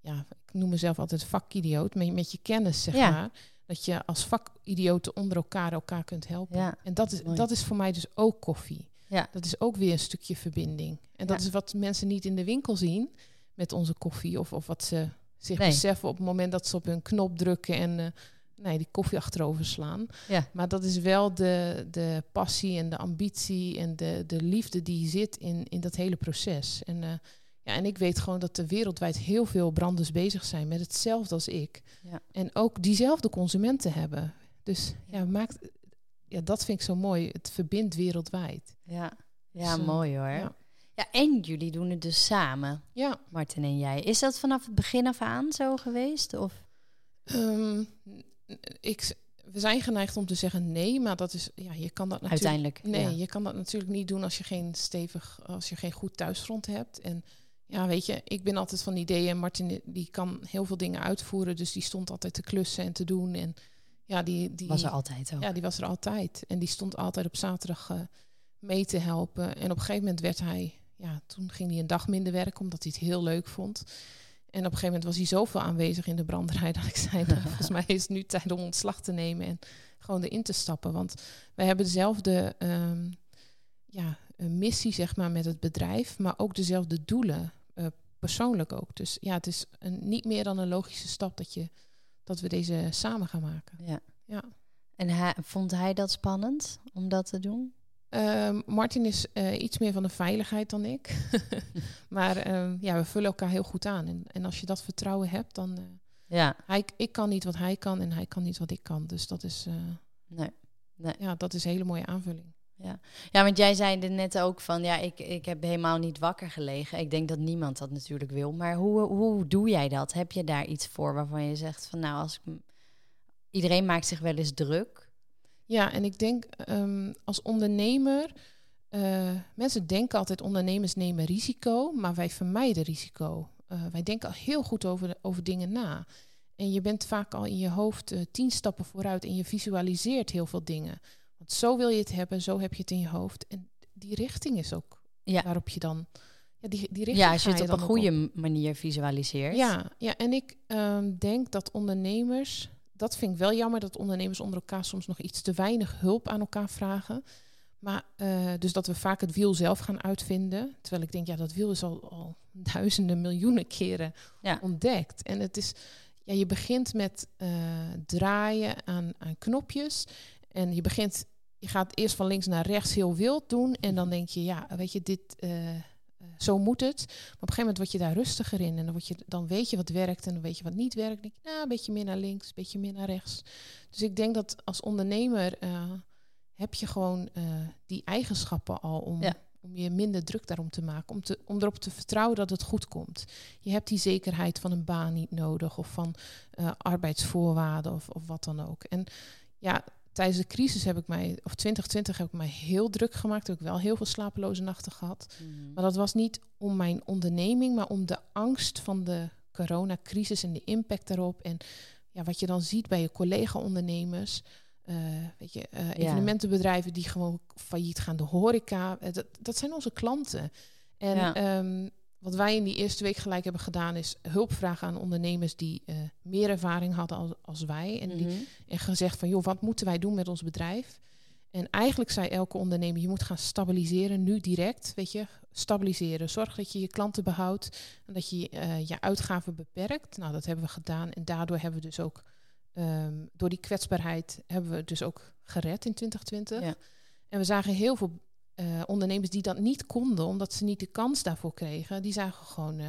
Ja, ik noem mezelf altijd vakidioot. Met, met je kennis, zeg ja. maar dat je als vakidioten onder elkaar elkaar kunt helpen. Ja, en dat is, dat is voor mij dus ook koffie. Ja. Dat is ook weer een stukje verbinding. En dat is wat mensen niet in de winkel zien met onze koffie. Of, of wat ze zich beseffen op het moment dat ze op hun knop drukken en uh, nee, die koffie achterover slaan. Ja. Maar dat is wel de, de passie en de ambitie en de, de liefde die zit in, in dat hele proces. En uh, ja, en ik weet gewoon dat er wereldwijd heel veel branders bezig zijn met hetzelfde als ik. Ja. En ook diezelfde consumenten hebben. Dus ja, maakt, ja, dat vind ik zo mooi. Het verbindt wereldwijd. Ja, ja dus, mooi hoor. Ja. ja. en jullie doen het dus samen. Ja. Martin en jij. Is dat vanaf het begin af aan zo geweest? Of? Um, ik, we zijn geneigd om te zeggen nee, maar dat is ja, je kan dat natuurlijk uiteindelijk. Nee, je kan dat natuurlijk niet doen als je geen stevig, als je geen goed thuisfront hebt. En ja, weet je, ik ben altijd van ideeën. Martin die kan heel veel dingen uitvoeren, dus die stond altijd te klussen en te doen. En ja, die, die was er altijd ook. Ja, die was er altijd. En die stond altijd op zaterdag uh, mee te helpen. En op een gegeven moment werd hij, ja, toen ging hij een dag minder werken, omdat hij het heel leuk vond. En op een gegeven moment was hij zoveel aanwezig in de branderij dat ik zei, nou, volgens mij is het nu tijd om ontslag te nemen en gewoon erin te stappen. Want wij hebben dezelfde um, ja, missie, zeg maar, met het bedrijf, maar ook dezelfde doelen. Persoonlijk ook. Dus ja, het is een, niet meer dan een logische stap dat, je, dat we deze samen gaan maken. Ja. ja. En hij, vond hij dat spannend om dat te doen? Uh, Martin is uh, iets meer van de veiligheid dan ik. maar uh, ja, we vullen elkaar heel goed aan. En, en als je dat vertrouwen hebt, dan... Uh, ja. Hij, ik kan niet wat hij kan en hij kan niet wat ik kan. Dus dat is... nee. nee. Ja, dat is een hele mooie aanvulling. Ja. ja, want jij zei er net ook van, ja, ik, ik heb helemaal niet wakker gelegen. Ik denk dat niemand dat natuurlijk wil. Maar hoe, hoe doe jij dat? Heb je daar iets voor waarvan je zegt van, nou, als ik, iedereen maakt zich wel eens druk. Ja, en ik denk um, als ondernemer, uh, mensen denken altijd ondernemers nemen risico, maar wij vermijden risico. Uh, wij denken al heel goed over, over dingen na. En je bent vaak al in je hoofd uh, tien stappen vooruit en je visualiseert heel veel dingen. Want zo wil je het hebben, zo heb je het in je hoofd. En die richting is ook ja. waarop je dan. Ja, die, die richting ja als je het op een goede manier visualiseert. Ja, ja en ik um, denk dat ondernemers. Dat vind ik wel jammer dat ondernemers onder elkaar soms nog iets te weinig hulp aan elkaar vragen. Maar uh, dus dat we vaak het wiel zelf gaan uitvinden. Terwijl ik denk, ja, dat wiel is al, al duizenden, miljoenen keren ja. ontdekt. En het is, ja, je begint met uh, draaien aan, aan knopjes. En je begint, je gaat eerst van links naar rechts heel wild doen. En dan denk je, ja, weet je, dit, uh, zo moet het. Maar op een gegeven moment word je daar rustiger in. En dan, word je, dan weet je wat werkt en dan weet je wat niet werkt. Dan denk je, nou, een beetje meer naar links, een beetje meer naar rechts. Dus ik denk dat als ondernemer uh, heb je gewoon uh, die eigenschappen al om, ja. om je minder druk daarom te maken. Om, te, om erop te vertrouwen dat het goed komt. Je hebt die zekerheid van een baan niet nodig of van uh, arbeidsvoorwaarden of, of wat dan ook. En ja, tijdens de crisis heb ik mij, of 2020 heb ik mij heel druk gemaakt. Heb ik wel heel veel slapeloze nachten gehad. Mhm. Maar dat was niet om mijn onderneming, maar om de angst van de coronacrisis en de impact daarop. En ja, wat je dan ziet bij je collega-ondernemers. eh, weet je, eh, evenementenbedrijven die gewoon failliet gaan, de horeca. Eh, dat, dat zijn onze klanten. En Ja. ehm, wat wij in die eerste week gelijk hebben gedaan, is hulp vragen aan ondernemers die eh, meer ervaring hadden als, als wij. En, die, Mhm. en gezegd van, joh, wat moeten wij doen met ons bedrijf? En eigenlijk zei elke ondernemer, je moet gaan stabiliseren, nu direct, weet je, stabiliseren. Zorg dat je je klanten behoudt en dat je eh, je uitgaven beperkt. Nou, dat hebben we gedaan en daardoor hebben we dus ook, ehm, door die kwetsbaarheid, hebben we dus ook gered in 2020. Ja. En we zagen heel veel eh, ondernemers die dat niet konden, omdat ze niet de kans daarvoor kregen. Die zagen gewoon, eh,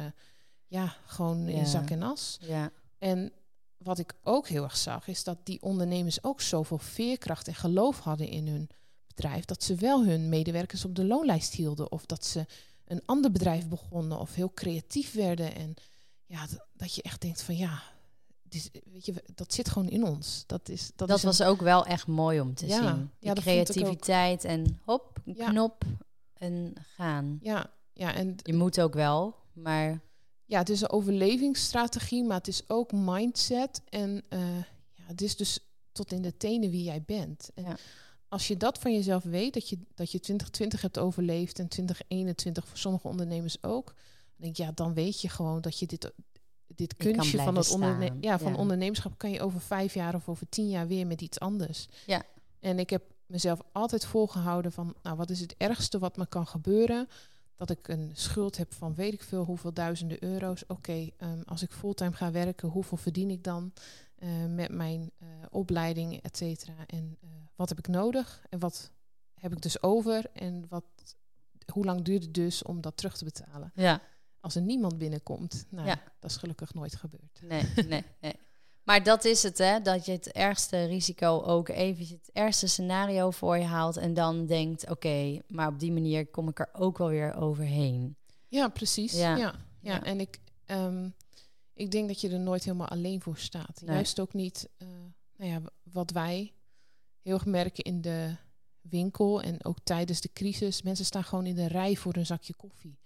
ja, gewoon Ja. in zak en as. Ja. En wat ik ook heel erg zag, is dat die ondernemers ook zoveel veerkracht en geloof hadden in hun bedrijf, dat ze wel hun medewerkers op de loonlijst hielden. Of dat ze een ander bedrijf begonnen of heel creatief werden. En ja, dat, dat je echt denkt van ja, weet je, dat zit gewoon in ons. Dat, is, dat, Dat, is een- was ook wel echt mooi om te Ja, zien. Die creativiteit en hop, een Ja. knop en gaan. ja, ja, en Je moet ook wel, maar ja, het is een overlevingsstrategie, maar het is ook mindset. En eh, ja, het is dus tot in de tenen wie jij bent. En Ja. als je dat van jezelf weet, dat je, dat je 2020 hebt overleefd en 2021 voor sommige ondernemers ook, dan denk ik, ja, dan weet je gewoon dat je dit, dit kunstje van, dat onderne ja, van ja. ondernemerschap kan je over vijf jaar of over tien jaar weer met iets anders. Ja. En ik heb mezelf altijd volgehouden van, nou, wat is het ergste wat me kan gebeuren? Dat ik een schuld heb van weet ik veel hoeveel duizenden euro's. Oké, ehm, als ik fulltime ga werken, hoeveel verdien ik dan eh, met mijn eh, opleiding, et cetera? En eh, wat heb ik nodig? En wat heb ik dus over? En wat, hoe lang duurt het dus om dat terug te betalen? ja, Als er niemand binnenkomt, nou, Ja. dat is gelukkig nooit gebeurd. nee, nee, nee. Maar dat is het, hè? Dat je het ergste risico ook even het ergste scenario voor je haalt en dan denkt, oké, maar op die manier kom ik er ook wel weer overheen. Ja, precies. Ja. Ja, ja, Ja. en ik, ehm, ik denk dat je er nooit helemaal alleen voor staat. Nee. Juist ook niet, eh, nou ja, wat wij heel erg merken in de winkel en ook tijdens de crisis. Mensen staan gewoon in de rij voor een zakje koffie.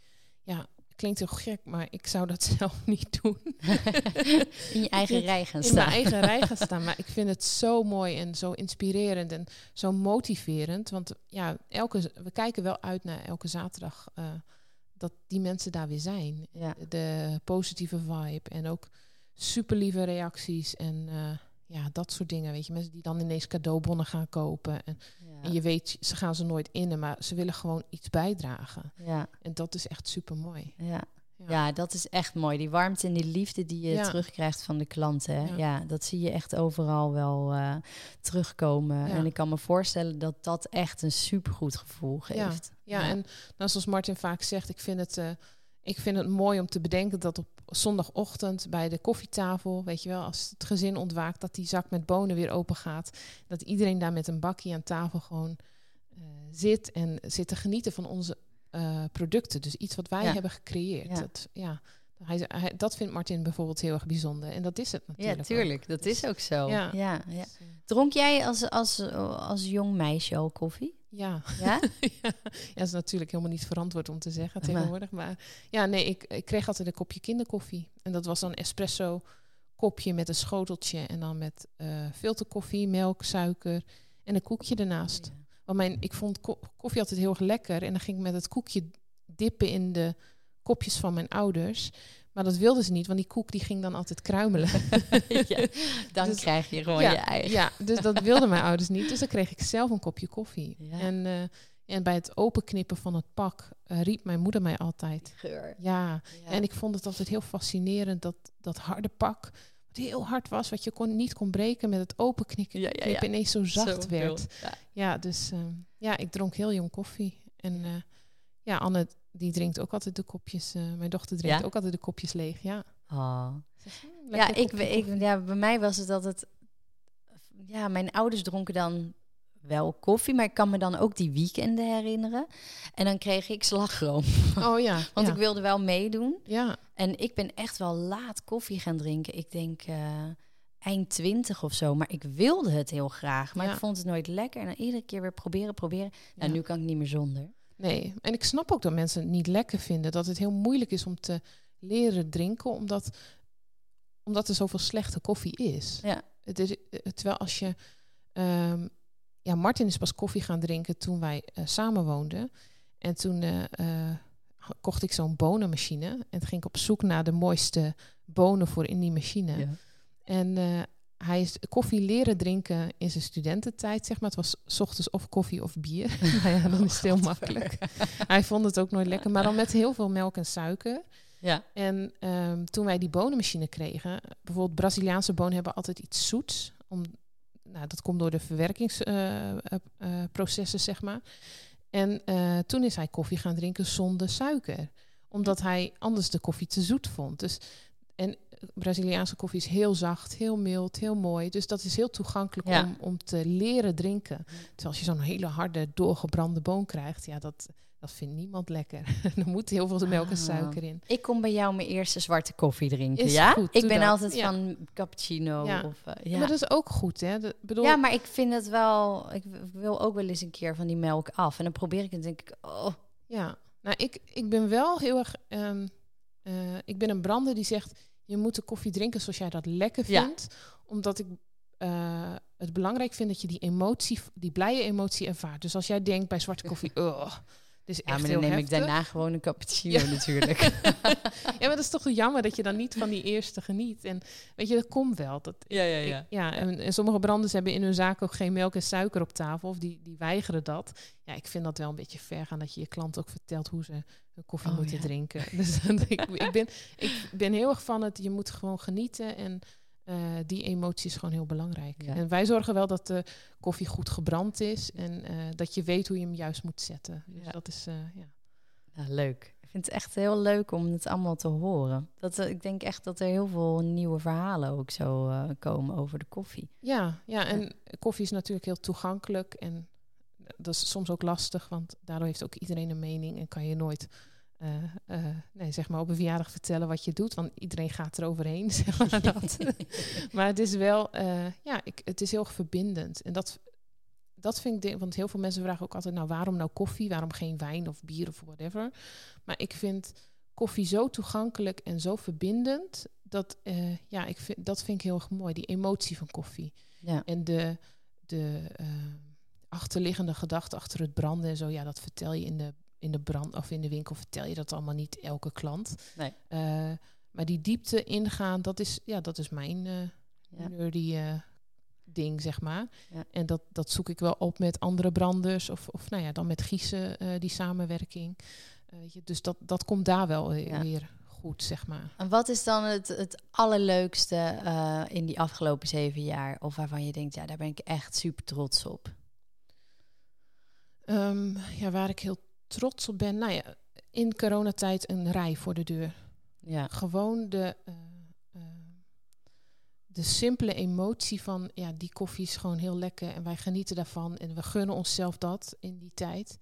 Ja, klinkt heel gek, maar ik zou dat zelf niet doen. In je eigen rij gaan in mijn staan. eigen rij gaan staan. Maar ik vind het zo mooi en zo inspirerend en zo motiverend. Want ja, elke, we kijken wel uit naar elke zaterdag eh, dat die mensen daar weer zijn. Ja. De positieve vibe en ook super lieve reacties en eh, ja, dat soort dingen. Weet je, mensen die dan ineens cadeaubonnen gaan kopen. En, Ja. en je weet, ze gaan ze nooit innen, maar ze willen gewoon iets bijdragen. ja. En dat is echt super mooi. Ja. Ja. Ja, dat is echt mooi. Die warmte en die liefde die je Ja. terugkrijgt van de klanten. hè. Ja. Ja. dat zie je echt overal wel eh, terugkomen. En ik kan me voorstellen dat dat echt een supergoed gevoel geeft. Ja, en nou, zoals Martin vaak zegt, ik vind, het, eh, ik vind het mooi om te bedenken dat op zondagochtend bij de koffietafel, weet je wel, als het gezin ontwaakt, dat die zak met bonen weer open gaat. Dat iedereen daar met een bakje aan tafel gewoon eh, zit en zit te genieten van onze eh, producten. Dus iets wat wij Ja. hebben gecreëerd. Ja. Dat, ja, hij, hij, dat vindt Martin bijvoorbeeld heel erg bijzonder. En dat is het ja, natuurlijk. ook. tuurlijk. Dat is ook zo. Ja. Ja. Ja, Dus, eh, Dronk jij als, als, als jong meisje al koffie? ja. Ja? ja, dat is natuurlijk helemaal niet verantwoord om te zeggen tegenwoordig. Maar ja, nee, ik, ik kreeg altijd een kopje kinderkoffie. En dat was dan espresso kopje met een schoteltje. En dan met eh filterkoffie, melk, suiker en een koekje ernaast. Want mijn, ik vond ko- koffie altijd heel erg lekker. En dan ging ik met het koekje dippen in de kopjes van mijn ouders. Maar dat wilden ze niet, want die koek die ging dan altijd kruimelen. Ja, Dan Dus- krijg je gewoon ja, je eigen. Ja, dus dat wilden mijn ouders niet. Dus dan kreeg ik zelf een kopje koffie. Ja. En, eh, en bij het openknippen van het pak eh, riep mijn moeder mij altijd. Geur. Ja. En ik vond het altijd heel fascinerend dat dat harde pak, wat heel hard was, wat je kon, niet kon breken met het openknippen, Ja, ja, ja. knippen, ineens zo zacht werd. Ja. Ja, dus ehm, ja, ik dronk heel jong koffie. En eh, ja, Anne, die drinkt ook altijd de kopjes, eh, mijn dochter drinkt Ja? ook altijd de kopjes leeg. Ja, Oh. Zegt, "Hm, Ja, ik, ik, koffie." ja, bij mij was het altijd... Ja, mijn ouders dronken dan wel koffie, maar ik kan me dan ook die weekenden herinneren. En dan kreeg ik slagroom, Oh ja, want ja. ik wilde wel meedoen. ja. En ik ben echt wel laat koffie gaan drinken. Ik denk eh, eind twintig of zo, maar ik wilde het heel graag. Maar Ja. ik vond het nooit lekker. En dan iedere keer weer proberen, proberen. Nou, Ja. nu kan ik niet meer zonder. Nee, en ik snap ook dat mensen het niet lekker vinden. Dat het heel moeilijk is om te leren drinken, omdat, omdat er zoveel slechte koffie is. Ja. Het is eh, terwijl als je ehm, ja, Martin is pas koffie gaan drinken toen wij uh, samen woonden. En toen uh, kocht ik zo'n bonenmachine. En toen ging ik op zoek naar de mooiste bonen voor in die machine. Ja. En hij is koffie leren drinken in zijn studententijd, zeg maar. Het was s ochtends of koffie of bier. nou ja, dan is het heel makkelijk. hij vond het ook nooit lekker, maar dan met heel veel melk en suiker. Ja. En um, toen wij die bonenmachine kregen, bijvoorbeeld Braziliaanse bonen hebben altijd iets zoets. Om, nou, dat komt door de verwerkingsprocessen, uh, uh, zeg maar. En uh, toen is hij koffie gaan drinken zonder suiker. Omdat hij anders de koffie te zoet vond. Dus, en Braziliaanse koffie is heel zacht, heel mild, heel mooi. Dus dat is heel toegankelijk om, om te leren drinken. Terwijl als je zo'n hele harde, doorgebrande boon krijgt, ja, dat, dat vindt niemand lekker. er moet heel veel melk en ah. suiker in. Ik kom bij jou mijn eerste zwarte koffie drinken, ja? Goed, ik ben altijd van cappuccino. Ja. Of, uh, ja. Maar dat is ook goed, hè? bedoel... Ja, maar ik vind het wel... Ik wil ook wel eens een keer van die melk af. En dan probeer ik het denk ik... Oh. Ja, nou, ik, ik ben wel heel erg... Um, uh, ik ben een brander die zegt je moet de koffie drinken zoals jij dat lekker vindt. Omdat ik uh, het belangrijk vind dat je die emotie, die blije emotie ervaart. Dus als jij denkt bij zwarte koffie, oh, dus ja, maar dan neem ik daarna gewoon een cappuccino ja. natuurlijk. ja, maar dat is toch jammer dat je dan niet van die eerste geniet. En weet je, dat komt wel. Dat, ja, ja, ja. ja, en, en, sommige branders hebben in hun zaak ook geen melk en suiker op tafel. Of die, die weigeren dat. Ja, ik vind dat wel een beetje ver gaan dat je je klant ook vertelt hoe ze hun koffie oh, moeten drinken. Dus ik, ik, ben, ik ben heel erg van het, je moet gewoon genieten en... Uh, die emotie is gewoon heel belangrijk. En wij zorgen wel dat de koffie goed gebrand is en uh, dat je weet hoe je hem juist moet zetten. Dus ja. dat is uh, ja. ja. leuk. Ik vind het echt heel leuk om het allemaal te horen. Dat, ik denk echt dat er heel veel nieuwe verhalen ook zo komen over de koffie. Ja, ja, en koffie is natuurlijk heel toegankelijk en dat is soms ook lastig, want daardoor heeft ook iedereen een mening en kan je nooit uh, uh, nee, zeg maar op een verjaardag vertellen wat je doet. Want iedereen gaat er overheen, zeg maar dat. maar het is wel, uh, ja, ik, het is heel verbindend. En dat, dat vind ik, want heel veel mensen vragen ook altijd, nou waarom nou koffie? Waarom geen wijn of bier of whatever? Maar ik vind koffie zo toegankelijk en zo verbindend. Dat, ja, ik vind, dat vind ik heel erg mooi, die emotie van koffie. Ja. En de, de achterliggende gedachte achter het branden en zo, ja, dat vertel je in de in de brand of in de winkel vertel je dat allemaal niet elke klant. Nee. Uh, maar die diepte ingaan, dat is, ja, dat is mijn uh, ja. nerdy uh, ding, zeg maar. Ja. En dat, dat zoek ik wel op met andere branders of, of nou ja, dan met Giezen, die samenwerking. Je, dus dat, dat komt daar wel weer goed, zeg maar. En wat is dan het, het allerleukste in die afgelopen zeven jaar? Of waarvan je denkt, ja, daar ben ik echt super trots op? Um, ja, waar ik heel trots op ben. Nou ja, in coronatijd een rij voor de deur. Ja. Gewoon de, uh, uh, de simpele emotie van, ja, die koffie is gewoon heel lekker en wij genieten daarvan en we gunnen onszelf dat in die tijd.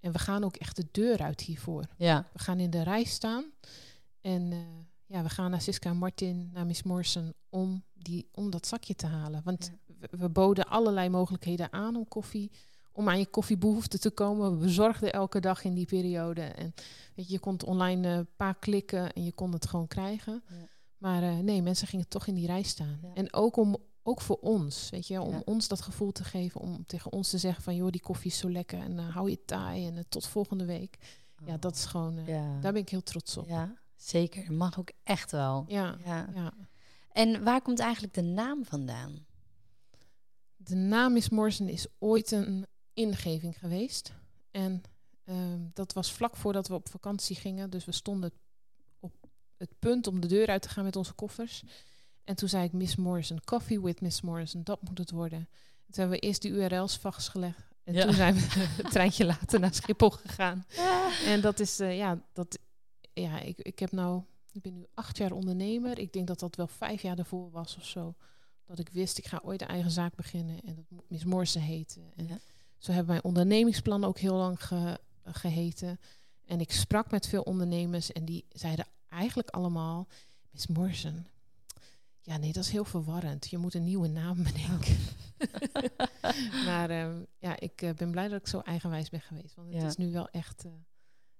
En we gaan ook echt de deur uit hiervoor. Ja. We gaan in de rij staan en uh, ja, we gaan naar Siska Martin, naar Miss Morrison om, die, om dat zakje te halen. Want we, we boden allerlei mogelijkheden aan om koffie om aan je koffiebehoefte te komen. We bezorgden elke dag in die periode. En weet je, je kon online een uh, paar klikken en je kon het gewoon krijgen. Ja. Maar uh, nee, mensen gingen toch in die rij staan. Ja. En ook, om, ook voor ons, weet je, om ja. ons dat gevoel te geven. Om tegen ons te zeggen van, joh, die koffie is zo lekker. En uh, hou je taai en tot volgende week. Oh. Ja, dat is gewoon, daar ben ik heel trots op. Ja, zeker. Mag ook echt wel. Ja, ja. En waar komt eigenlijk de naam vandaan? De naam is Morrison is ooit een ingeving geweest. En um, dat was vlak voordat we op vakantie gingen. Dus we stonden op het punt om de deur uit te gaan met onze koffers. En toen zei ik Miss Morrison, Coffee with Miss Morrison, dat moet het worden. Toen hebben we eerst de URL's vastgelegd. En ja. toen zijn we het treintje later naar Schiphol gegaan. En dat is, uh, ja, dat, ja ik, ik heb nou, ik ben nu acht jaar ondernemer. Ik denk dat dat wel vijf jaar daarvoor was of zo. Dat ik wist, ik ga ooit een eigen zaak beginnen. En dat moet Miss Morrison heten. En ja. Zo hebben mijn ondernemingsplan ook heel lang geheten. En ik sprak met veel ondernemers en die zeiden eigenlijk allemaal: Miss Morrison, ja, nee, dat is heel verwarrend. Je moet een nieuwe naam bedenken. maar um, ja, ik uh, ben blij dat ik zo eigenwijs ben geweest. Want het ja. is nu wel echt... Uh,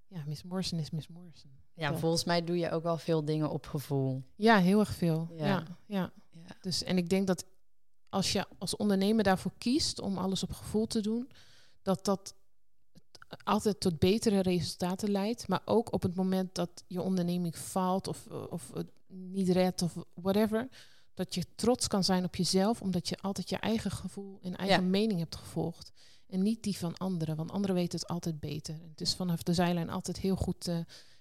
ja, Miss Morrison is Miss Morrison. Ja, Toch. volgens mij doe je ook wel veel dingen op gevoel. Ja, heel erg veel. Ja. ja. Ja, Dus, en ik denk dat als je als ondernemer daarvoor kiest om alles op gevoel te doen, dat dat altijd tot betere resultaten leidt. Maar ook op het moment dat je onderneming faalt of, of het niet redt of whatever, dat je trots kan zijn op jezelf, omdat je altijd je eigen gevoel en eigen mening hebt gevolgd. En niet die van anderen, want anderen weten het altijd beter. Het is vanaf de zijlijn altijd heel goed uh,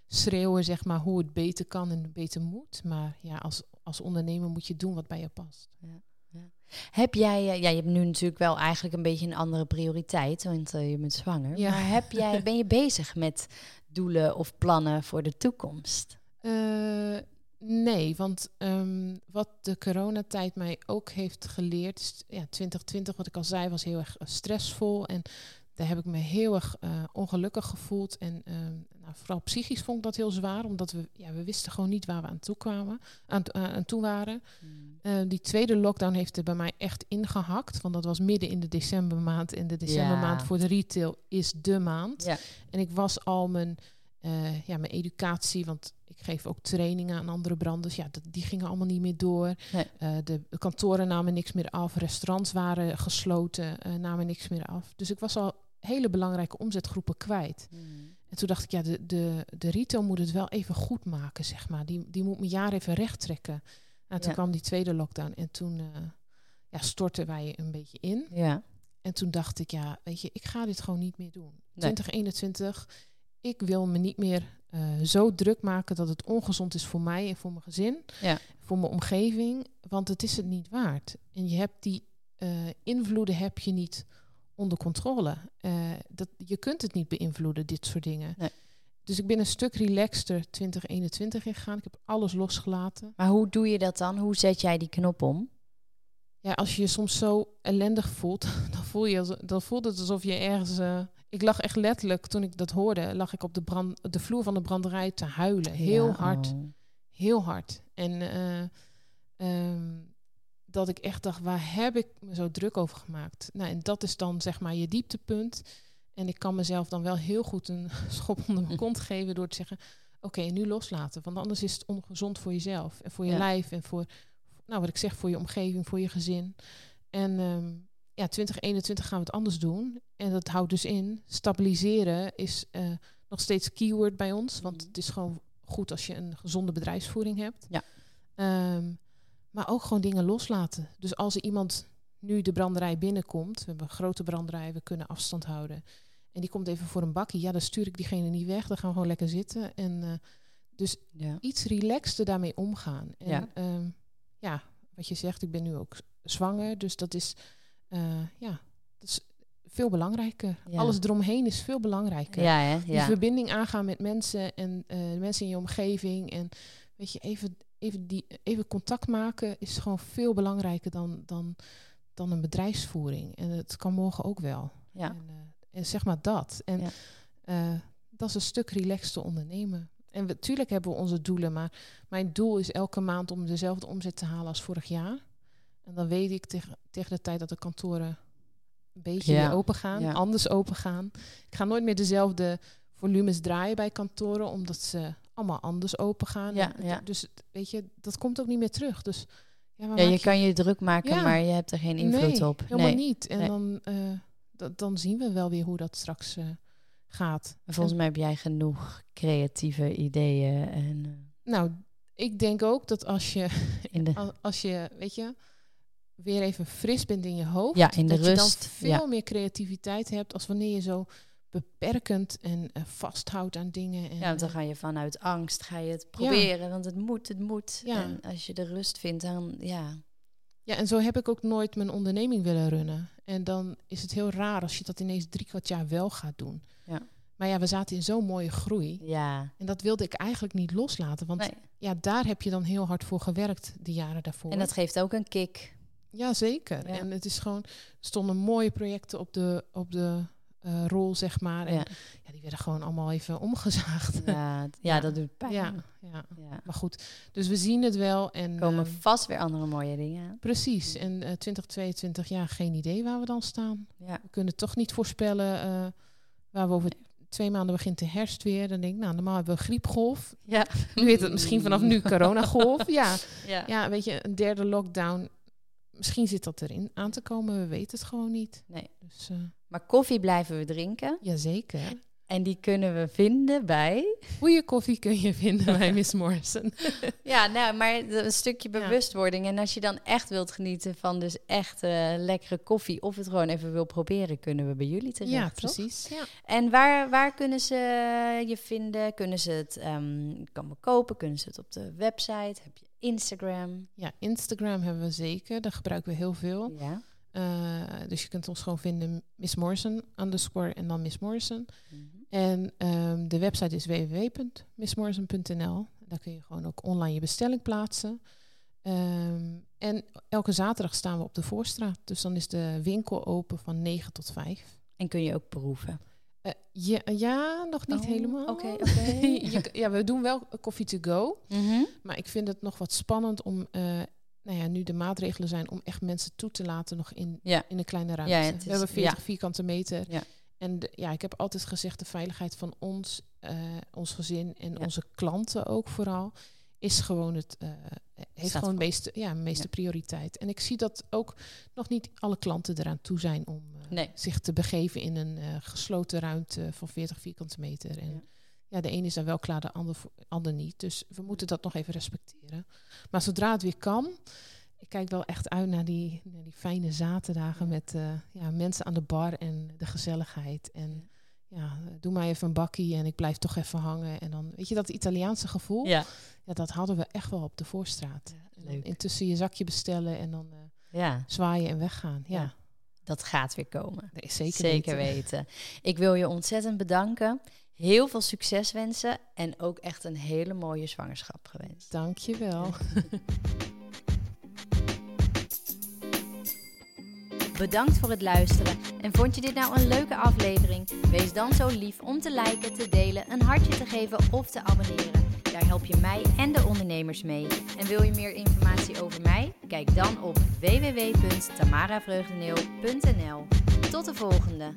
schreeuwen, zeg maar, hoe het beter kan en beter moet. Maar ja, als, als ondernemer moet je doen wat bij je past. Ja. Heb jij, eh, ja, je hebt nu natuurlijk wel eigenlijk een beetje een andere prioriteit, want uh, je bent zwanger. Ja. Maar heb jij, ben je bezig met doelen of plannen voor de toekomst? Uh, nee, want um, wat de coronatijd mij ook heeft geleerd, ja, 2020, wat ik al zei, was heel erg stressvol. En daar heb ik me heel erg uh, ongelukkig gevoeld. En uh, nou, vooral psychisch vond ik dat heel zwaar, omdat we, ja, we wisten gewoon niet waar we aan toe kwamen, aan, uh, aan toe waren. Mm. die tweede lockdown heeft er bij mij echt ingehakt, want dat was midden in de decembermaand. En de decembermaand ja. voor de retail is de maand. Ja. En ik was al mijn, ja, mijn educatie, want ik geef ook trainingen aan andere branders. Ja, dat, die gingen allemaal niet meer door. Nee. de kantoren namen niks meer af. Restaurants waren gesloten, namen niks meer af. Dus ik was al hele belangrijke omzetgroepen kwijt. Mm. En toen dacht ik, ja, de, de, de retail moet het wel even goed maken, zeg maar. Die, die moet mijn jaar even recht trekken. En toen kwam die tweede lockdown en toen uh, ja, stortten wij een beetje in. Ja. En toen dacht ik, ja, weet je, ik ga dit gewoon niet meer doen. 2021, ik wil me niet meer uh, zo druk maken dat het ongezond is voor mij en voor mijn gezin, ja. voor mijn omgeving, want het is het niet waard. En je hebt die uh, invloeden heb je niet onder controle. Uh, dat, je kunt het niet beïnvloeden, dit soort dingen. Nee. Dus ik ben een stuk relaxter 2021 ingegaan. Ik heb alles losgelaten. Maar hoe doe je dat dan? Hoe zet jij die knop om? Ja, als je je soms zo ellendig voelt, dan voel, je, dan voelt het alsof je ergens... Uh, ik lag echt letterlijk, toen ik dat hoorde, lag ik op de, brand, de vloer van de branderij te huilen. Heel hard. Oh. Heel hard. En uh, um, dat ik echt dacht, waar heb ik me zo druk over gemaakt? Nou, en dat is dan zeg maar je dieptepunt. En ik kan mezelf dan wel heel goed een schop onder mijn kont geven door te zeggen, oké, nu loslaten. Want anders is het ongezond voor jezelf en voor je lijf en voor, nou wat ik zeg, voor je omgeving, voor je gezin. En um, ja, 2021 gaan we het anders doen. En dat houdt dus in, stabiliseren is uh, nog steeds keyword bij ons. Want mhm. het is gewoon goed als je een gezonde bedrijfsvoering hebt. Ja. Um, maar ook gewoon dingen loslaten. Dus als er iemand nu de branderij binnenkomt, we hebben een grote branderij, we kunnen afstand houden. En die komt even voor een bakje, ja, dan stuur ik diegene niet weg. Dan gaan we gewoon lekker zitten. En uh, dus ja. iets relaxter daarmee omgaan. En ja. Uh, ja, wat je zegt, ik ben nu ook zwanger. Dus dat is, uh, ja, dat is veel belangrijker. Ja. Alles eromheen is veel belangrijker. Ja, hè? Die verbinding aangaan met mensen en uh, mensen in je omgeving. En weet je, even even, die, even contact maken is gewoon veel belangrijker dan, dan, dan een bedrijfsvoering. En het kan morgen ook wel. Ja. En, uh, en zeg maar dat. En uh, dat is een stuk relaxed ondernemen. En natuurlijk hebben we onze doelen, maar mijn doel is elke maand om dezelfde omzet te halen als vorig jaar. En dan weet ik tegen, tegen de tijd dat de kantoren een beetje ja. open gaan, ja. anders open gaan. Ik ga nooit meer dezelfde volumes draaien bij kantoren, omdat ze allemaal anders open gaan. Ja, ja. Dus weet je, dat komt ook niet meer terug. Dus ja, ja je, kan je druk maken, maar je hebt er geen invloed nee, op. Helemaal nee. niet. En dan, uh, dan zien we wel weer hoe dat straks uh, gaat. En volgens mij heb jij genoeg creatieve ideeën. En, uh... Nou, ik denk ook dat als je, de... als je, weet je, weer even fris bent in je hoofd, ja, in de dat rust. je dan veel meer creativiteit hebt als wanneer je zo beperkend en uh, vasthoudt aan dingen. En, ja, want dan ga je vanuit angst ga je het proberen, want het moet, het moet. Ja. En als je de rust vindt, dan ja. Ja, en zo heb ik ook nooit mijn onderneming willen runnen. En dan is het heel raar als je dat ineens drie kwart jaar wel gaat doen. Ja. Maar ja, we zaten in zo'n mooie groei. Ja. En dat wilde ik eigenlijk niet loslaten. Want ja, daar heb je dan heel hard voor gewerkt de jaren daarvoor. En dat geeft ook een kick. Ja, zeker. En het is gewoon, er stonden mooie projecten op de, op de uh, rol, zeg maar. En ja. ja. die werden gewoon allemaal even omgezaagd. Ja, ja, dat doet pijn. Ja, ja, maar goed. Dus we zien het wel. En, er komen uh, vast weer andere mooie dingen. Precies. En uh, 2022, ja, geen idee waar we dan staan. We kunnen toch niet voorspellen uh, waar we over twee maanden begint de herfst weer. Dan denk ik, nou, normaal hebben we griepgolf. Ja. Nu heet het misschien vanaf nu coronagolf. ja. ja. Ja, weet je, een derde lockdown misschien zit dat erin aan te komen, we weten het gewoon niet. Nee. Dus, maar koffie blijven we drinken. Jazeker. En die kunnen we vinden bij. Goeie koffie kun je vinden bij Miss Morrison. ja, nou, maar een stukje bewustwording. En als je dan echt wilt genieten van dus echt uh, lekkere koffie, of het gewoon even wil proberen, kunnen we bij jullie terecht. Ja, precies. Ja. En waar, waar kunnen ze je vinden? Kunnen ze het um, kan kopen? Kunnen ze het op de website? Heb je Instagram? Ja, Instagram hebben we zeker. Daar gebruiken we heel veel. Ja. Uh, dus je kunt ons gewoon vinden Miss Morrison underscore en dan Miss Morrison. Mhm. En um, de website is www.missmorrison.nl. Daar kun je gewoon ook online je bestelling plaatsen. Um, en elke zaterdag staan we op de Voorstraat. Dus dan is de winkel open van 9 tot 5. En kun je ook proeven? Uh, ja, ja, nog niet Oh, helemaal. oké, ja, we doen wel koffie to go. Mhm. Maar ik vind het nog wat spannend om, eh, nou ja, nu de maatregelen zijn, om echt mensen toe te laten nog in, Ja. in een kleine ruimte. Ja, is- we hebben 40 ja. vierkante meter. Ja. En de- ja, ik heb altijd gezegd, de veiligheid van ons, eh, ons gezin en onze klanten ook vooral, is gewoon het, eh, heeft Staat gewoon voor. meeste, ja, meeste prioriteit. En ik zie dat ook nog niet alle klanten eraan toe zijn om eh, Nee. zich te begeven in een gesloten ruimte van 40 vierkante meter. En Ja. de een is daar wel klaar, de ander, ander niet. Dus we moeten dat nog even respecteren. Maar zodra het weer kan, ik kijk wel echt uit naar die, naar die fijne zaterdagen Ja. met eh, ja, mensen aan de bar en de gezelligheid. En ja, doe maar even een bakkie en ik blijf toch even hangen. En dan, weet je, dat Italiaanse gevoel, ja. Ja. dat hadden we echt wel op de voorstraat. En dan intussen je zakje bestellen en dan Ja, zwaaien en weggaan. Ja, dat gaat weer komen. Nee, zeker, Zeker weten. Ik wil je ontzettend bedanken. Heel veel succes wensen. En ook echt een hele mooie zwangerschap gewenst. Dank je wel. Bedankt voor het luisteren. En vond je dit nou een leuke aflevering? Wees dan zo lief om te liken, te delen, een hartje te geven of te abonneren. Daar help je mij en de ondernemers mee. En wil je meer informatie over mij? Kijk dan op www.tamaravreugdeneel.nl. Tot de volgende!